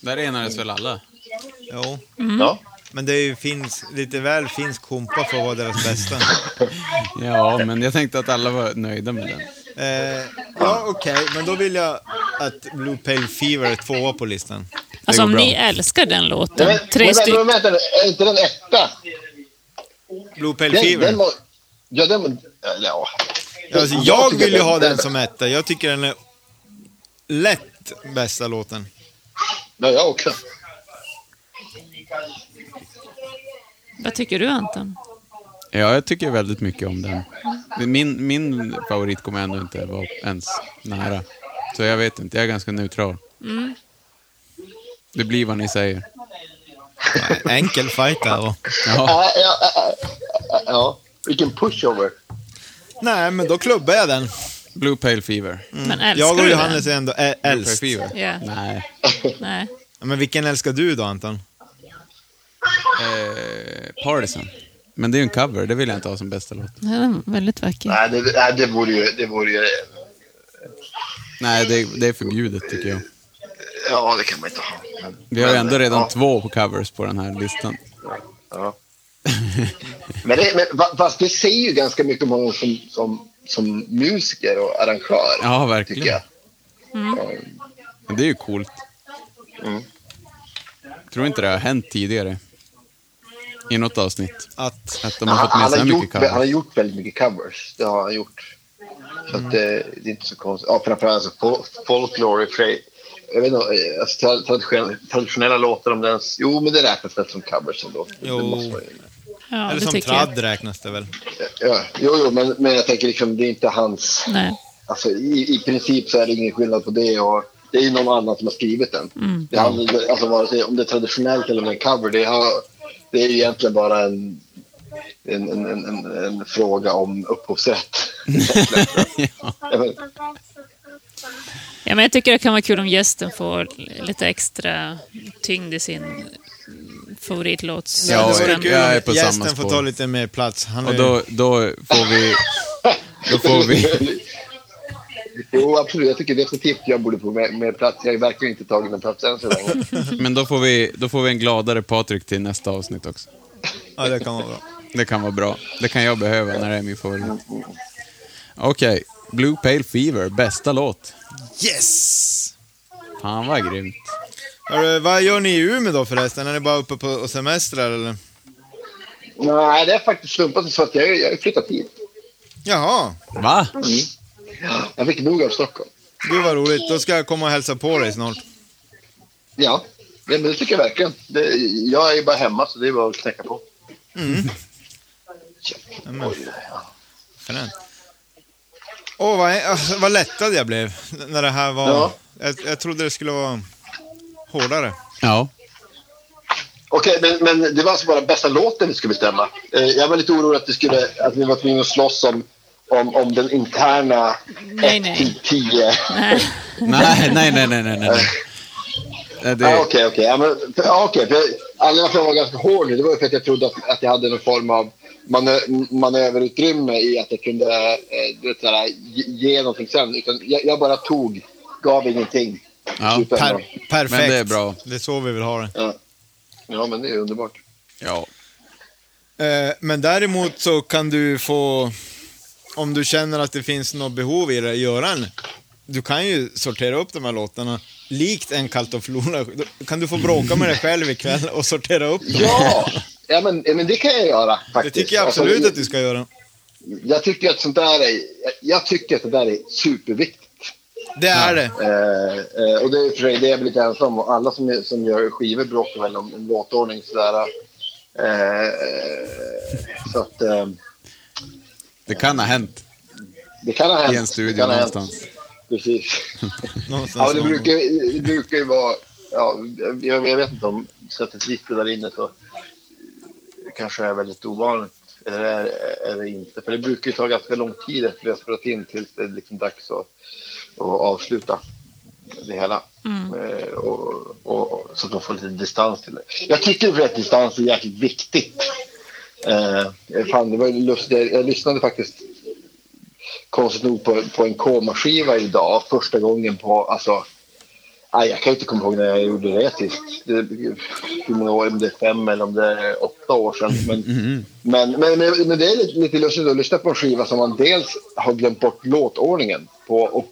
Där enades väl alla? Jo. Ja. Men det är ju finns, lite väl finsk kompa för att vara deras bästa. [LAUGHS] Ja, men jag tänkte att alla var nöjda med den. Eh, ja, okej, men då vill jag att Blue Pale Fever är tvåa på listan. Alltså om går ni bra. älskar den låten, Men, tre stycken. men vänta, är inte den etta? Blue Pale Den, Fever? den må, ja, den må, ja. Alltså, jag vill ju ha den som etta. Jag tycker den är lätt bästa låten. Ja, jag också. Vad tycker du Anton? Ja, jag tycker väldigt mycket om den. Min, min favorit kommer ändå inte vara ens nära. Så jag vet inte, jag är ganska neutral. Det blir vad ni säger. Enkel fight där. Och... Ja, Ja. Vilken pushover. Nej, men då klubbar jag den. Blue Pale Fever. Men älskar Jag och du Johannes den? är ändå ä- Blue Pale äldst. Fever? Ja. Nej. Nej. Men vilken älskar du då, Anton? Eh, Partisan. Men det är ju en cover, det vill jag inte ha som bästa låt. Den är väldigt vacker. Nej, det, nej, det vore ju... Det vore ju Nej, det, det är förbjudet tycker jag. ja, det kan man inte ha. Men, Vi har ju ändå redan ja, två på covers på den här listan. Ja. men, det, men fast det säger ju ganska mycket om honom som, som, som musiker och arrangör. Ja, verkligen. jag. Men det är ju coolt. Mm. Tror inte det har hänt tidigare. I något avsnitt. Att... Att de Han, har fått han, med så har här gjort, mycket han har covers. gjort väldigt mycket covers. Det har han gjort. Så att det, det är inte så konstigt. Ja, framförallt alltså, fol- folklore. Jag vet inte, eh, alltså, tra- traditionella, traditionella låtar om den. Jo, men det räknas väl som covers ändå. Jo. Det måste man ju- Ja, Eller det som jag. tradd räknas det väl. Ja, jo, jo, men, men jag tänker liksom, det är inte hans... Nej. Alltså, i, I princip så är det ingen skillnad på det. Och det är ju någon annan som har skrivit den. Mm. Det handlar, alltså, vare sig om det är traditionellt eller om det är en cover, det, har, det är egentligen bara en, en, en, en, en, en fråga om upphovsrätt. Vet- Ja, men jag tycker det kan vara kul om gästen får lite extra tyngd i sin favoritlåts... Ja, jag- kul jag om är på samma Gästen får spår. ta lite mer plats. Han Och då, då får vi... Då får vi... [LAUGHS] Jo, absolut. Jag tycker definitivt jag borde få mer, mer plats. Jag har verkligen inte tagit någon plats än så länge. [LAUGHS] Men då får vi, då får vi en gladare Patrik till nästa avsnitt också. Ja, det kan vara bra. Det kan vara bra. Det kan jag behöva när det är min favorit. Okej, Blue Pale Fever, bästa låt. Yes! Fan vad grymt. Hörru, vad gör ni i Umeå då förresten? Är ni bara uppe på och semestrar eller? Nej, det är faktiskt slumpat så att jag, jag har flyttat hit. Jaha, Va? Jag fick nog av Stockholm. gud vad roligt. Då ska jag komma och hälsa på dig snart. Ja, det, men det tycker jag verkligen. Det, jag är bara hemma så det är bara att knäcka på. Nämen. Fränt. Åh, vad, alltså, vad lättad jag blev när det här var... Ja. Jag, jag trodde det skulle vara hårdare. Ja. Okej, men, men det var alltså bara bästa låten vi skulle bestämma. Eh, jag var lite orolig att, det skulle, att vi var tvungna att slåss om, om, om den interna Nej, nej. 1 till 10. Nej. Nej, nej, nej, nej, nej. Okej, okej. Ja, Anledningen till att jag var ganska hård nu, det var för att jag trodde att, att jag hade någon form av manö manöverutrymme i att jag kunde du vet, såhär, ge, ge någonting sen. Utan jag, jag bara tog, gav ingenting. Ja. Per, perfekt. Men det är bra. Det är så vi vill ha det. Ja. ja, men det är underbart. ja. Eh, men däremot så kan du få, om du känner att det finns något behov i det, göra en... Du kan ju sortera upp de här låtarna, likt en Kallt och Flora. Då Kan du få bråka med dig själv ikväll och sortera upp dem? Ja, ja men, men det kan jag göra Det faktiskt. tycker jag absolut Alltså, att du ska göra. Jag tycker att sånt där är, jag, tycker att det där är superviktigt. Det är det. Eh, eh, och det är för det är jag väl lite ensam om. Alla som, som gör skivor bråkar väl om en låtordning sådär. Eh, så att eh, Det kan ha hänt det kan ha hänt. i en Det studio hänt. någonstans. Precis. [LAUGHS] Någonstans Ja, det brukar, det brukar ju vara... Ja, jag, jag vet inte om sättet vi spelar in det så kanske är väldigt ovanligt. Eller är, är det inte? För det brukar ju ta ganska lång tid efter vi har spelat in tills det är liksom dags att, att avsluta det hela. Eh, och, och, och, så att man får lite distans till det. Jag tycker för att distans är jäkligt viktigt. Eh, fan, det var lustigt. Jag, lyssnade faktiskt konstigt nog på, på en Koma-skiva idag. Första gången på, alltså, Nej, jag kan inte komma ihåg när jag gjorde det sist. Det, hur många år, om det är fem eller om det är åtta år sedan. Men, men, men, men, men det är lite, lite lustigt att lyssna på en skiva som man dels har glömt bort låtordningen på och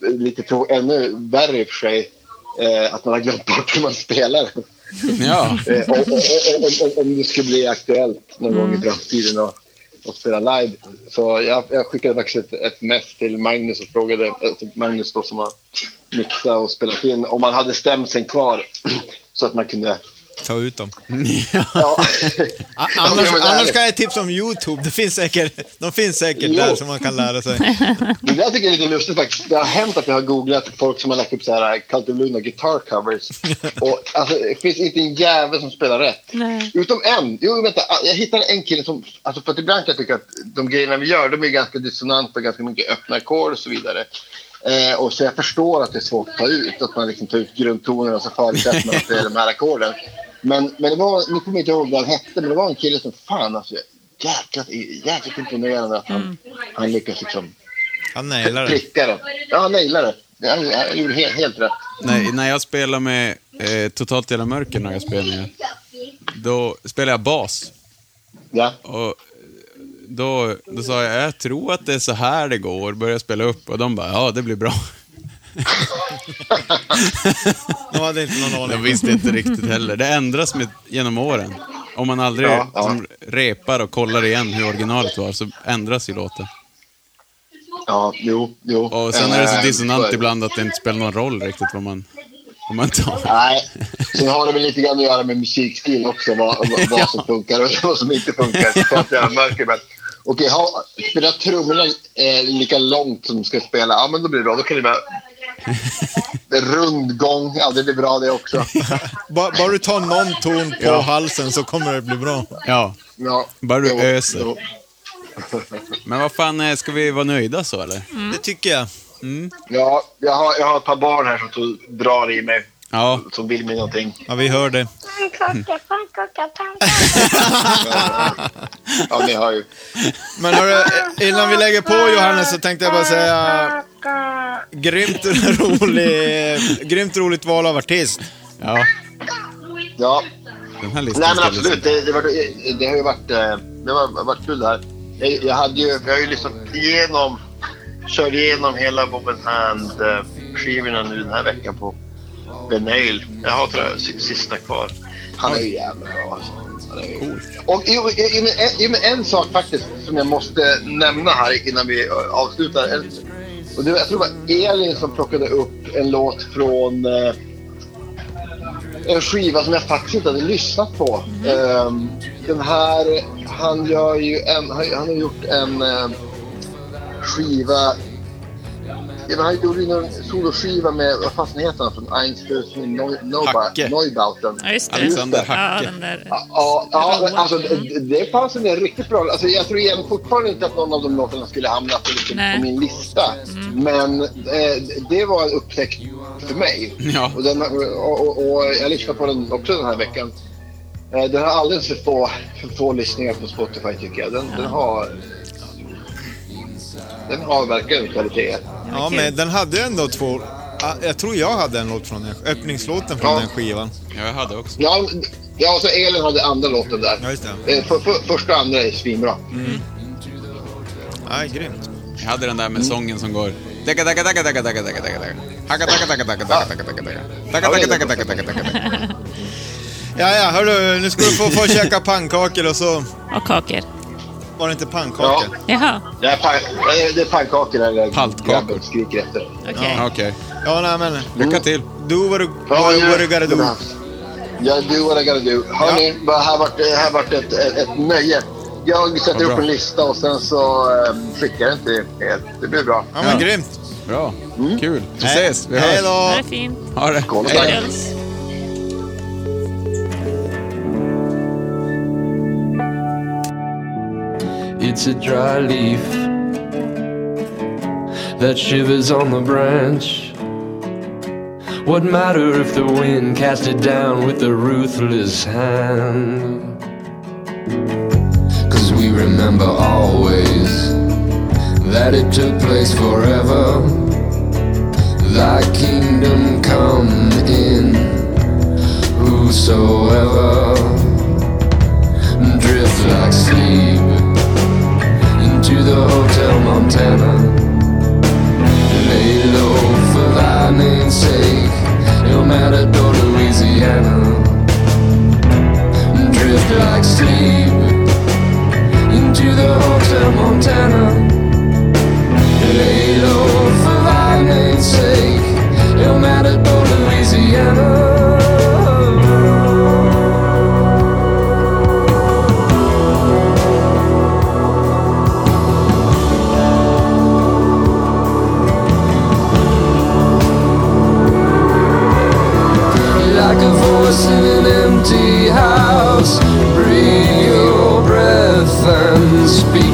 lite ännu värre i och för sig eh, att man har glömt bort hur man spelar. Ja. Eh, om, om, om, om, det skulle bli aktuellt någon gång i framtiden och, och spela live. Så jag, jag skickade faktiskt ett, ett mess till Magnus och frågade, alltså Magnus då som har mixat och spelat in, om man hade stämseln kvar [CLEARS THROAT] så att man kunde... Ta ut dem. Ja. [LAUGHS] Annars, annars kan jag tipsa om YouTube. Det finns säkert, de finns säkert Jo. där som man kan lära sig. Det tycker jag är lite lustigt faktiskt. Det har hänt att jag har googlat folk som har lagt upp så här Cult of Luna guitar covers. [LAUGHS] Och alltså, det finns inte en jävel som spelar rätt. Nej. Utom en. Jo, vänta. Jag hittade en kille som... Alltså för att ibland kan jag tycka att de grejerna vi gör, de är ganska dissonanta, ganska mycket öppna ackord och så vidare. Eh, och så jag förstår att det är svårt att ta ut, att man liksom tar ut grundtonerna och så förutsätter man att det är de här ackorden. Men, men det var, nu kommer jag inte ihåg vad han hette, men det var en kille som fan alltså, jäkligt, jäkligt imponerande att han, han lyckas liksom Han nailar det. pricka. Ja, han nailade det. Han, han gjorde helt, helt rätt. Nej, när jag spelar med eh, Totalt Jävla Mörker, när jag spelar med, då spelar jag bas. Ja. Och då, då sa jag, jag tror att det är så här det går, började spela upp och de bara, ja det blir bra. De hade inte någon Jag aning. visste inte riktigt heller. Det ändras med, genom åren. Om man aldrig Ja, ja. Som repar och kollar igen hur originalet var, så ändras ju låten. Ja, jo, jo. Och sen är det så Eh, dissonant ibland att det inte spelar någon roll riktigt vad man, vad man tar. Nej, sen har det väl lite grann att göra med musikstil också, vad, vad, vad [LAUGHS] som funkar och vad som inte funkar. Så men Okej, ha, spela trummorna eh, lika långt som de ska spela, ja men då blir det bra. Då kan det vara rundgång, ja det blir bra det också. [LAUGHS] Bara, bara du tar någon ton på Ja. halsen så kommer det bli bra. Ja, Ja, Bara du öser. men vad fan, eh, ska vi vara nöjda så eller? Det tycker jag. Ja, jag har, jag har ett par barn här som tog- drar i mig, Ja, som vill mig någonting. Ja, vi hör det. Pannkaka, pannkaka, pannkaka. [LAUGHS] Ja, ni hör ju. Men hörru, innan vi lägger på Johannes så tänkte jag bara säga grymt [LAUGHS] rolig, grymt roligt val av artist. ja. Ja, Den här listan Nej men absolut, det, det, var, det har ju varit, eh, det har varit kul det här. Jag, jag, hade ju, jag har ju lyssnat igenom, körde igenom hela Bob and Hand eh, nu den här veckan på Benail. Jag har tror jag si- sista kvar. Han är ju jävla bra alltså. Ju- Och jo, en, sak faktiskt som jag måste nämna här innan vi eh, avslutar. Och det, jag tror det var Elin som plockade upp en låt från eh, en skiva som jag faktiskt inte hade lyssnat på. Ehm, den här, han gör ju en, han, har gjort en skiva Ja, men han gjorde ju någon soloskiva med, vad fasen heter han från Einstein Hacke. Neubauten. Ja, just det. Alexander Ja, Hacke. den där. Ja, ja alltså det, det fanns en riktigt bra... Alltså, jag tror igen fortfarande inte att någon av de låtarna skulle hamna på, liksom, på min lista. Men eh, det var en upptäckt för mig. Ja. Och, den, och, och, och jag lyssnade på den också den här veckan. Eh, den har alldeles för få, för få lyssningar på Spotify tycker jag. Den, den har... Den har verkligen kvalitet. Ja, men den hade ju ändå två... ah, Jag tror jag hade en låt från den. Öppningslåten från Ja. den skivan. Ja, jag hade också. Ja, ja, så Elin hade andra låten där. Ja, just det. Eh, för, för, första och andra är svinbra. Ja, grymt. Jag hade den där med sången som går... Dacka, dacka, dacka, dacka, dacka, dacka. Dacka, dacka, dacka, dacka, dacka, dacka, dacka. Ja, ja, hörru, nu ska du få, få käka pannkakor och så... Och kakor. Var det inte pannkakor? Jaha, Det är, pan, det är pannkakor där Paltkakor. grabben skriker efter. okej. Okej. Ja, nej men... Lycka till. Do what Ja, what, ja. you gotta do. Ja, do what I gotta do. Hörni, det här vart, det här vart ett, ett, ett nöje. Jag sätter Vad upp bra. en lista och sen så eh, skickar jag den till er. Det blir bra. Ja, men Ja. grymt. Bra. Kul. Vi ses. Vi Hej hörs. då. Ha det fint. Ha det. Skål och Hej. tack. Puss. It's a dry leaf that shivers on the branch. What matter if the wind cast it down with a ruthless hand? Cause we remember always that it took place forever. Thy kingdom come in whosoever drift like sleep into the Hotel Montana. Lay low for thy name's sake, El Matador, Louisiana. Drift like sleep into the Hotel Montana. Lay low for thy name's sake, speak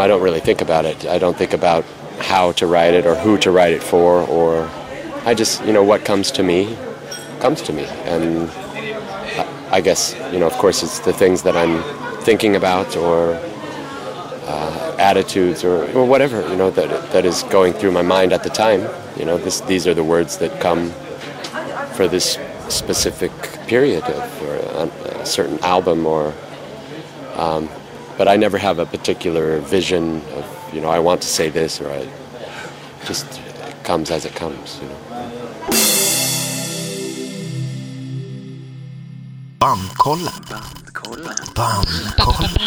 know, I don't really think about it. I don't think about how to write it or who to write it for, or I just, you know, what comes to me comes to me. And I- guess, you know, of course, it's the things that I'm thinking about or uh, attitudes or, or whatever, you know, that, that is going through my mind at the time. You know, this, these are the words that come for this specific period of, or a, a certain album or um, but I never have a particular vision of, you know, I want to say this or I just it comes as it comes, you know. Bandkollen. Bandkollen. Bandkollen.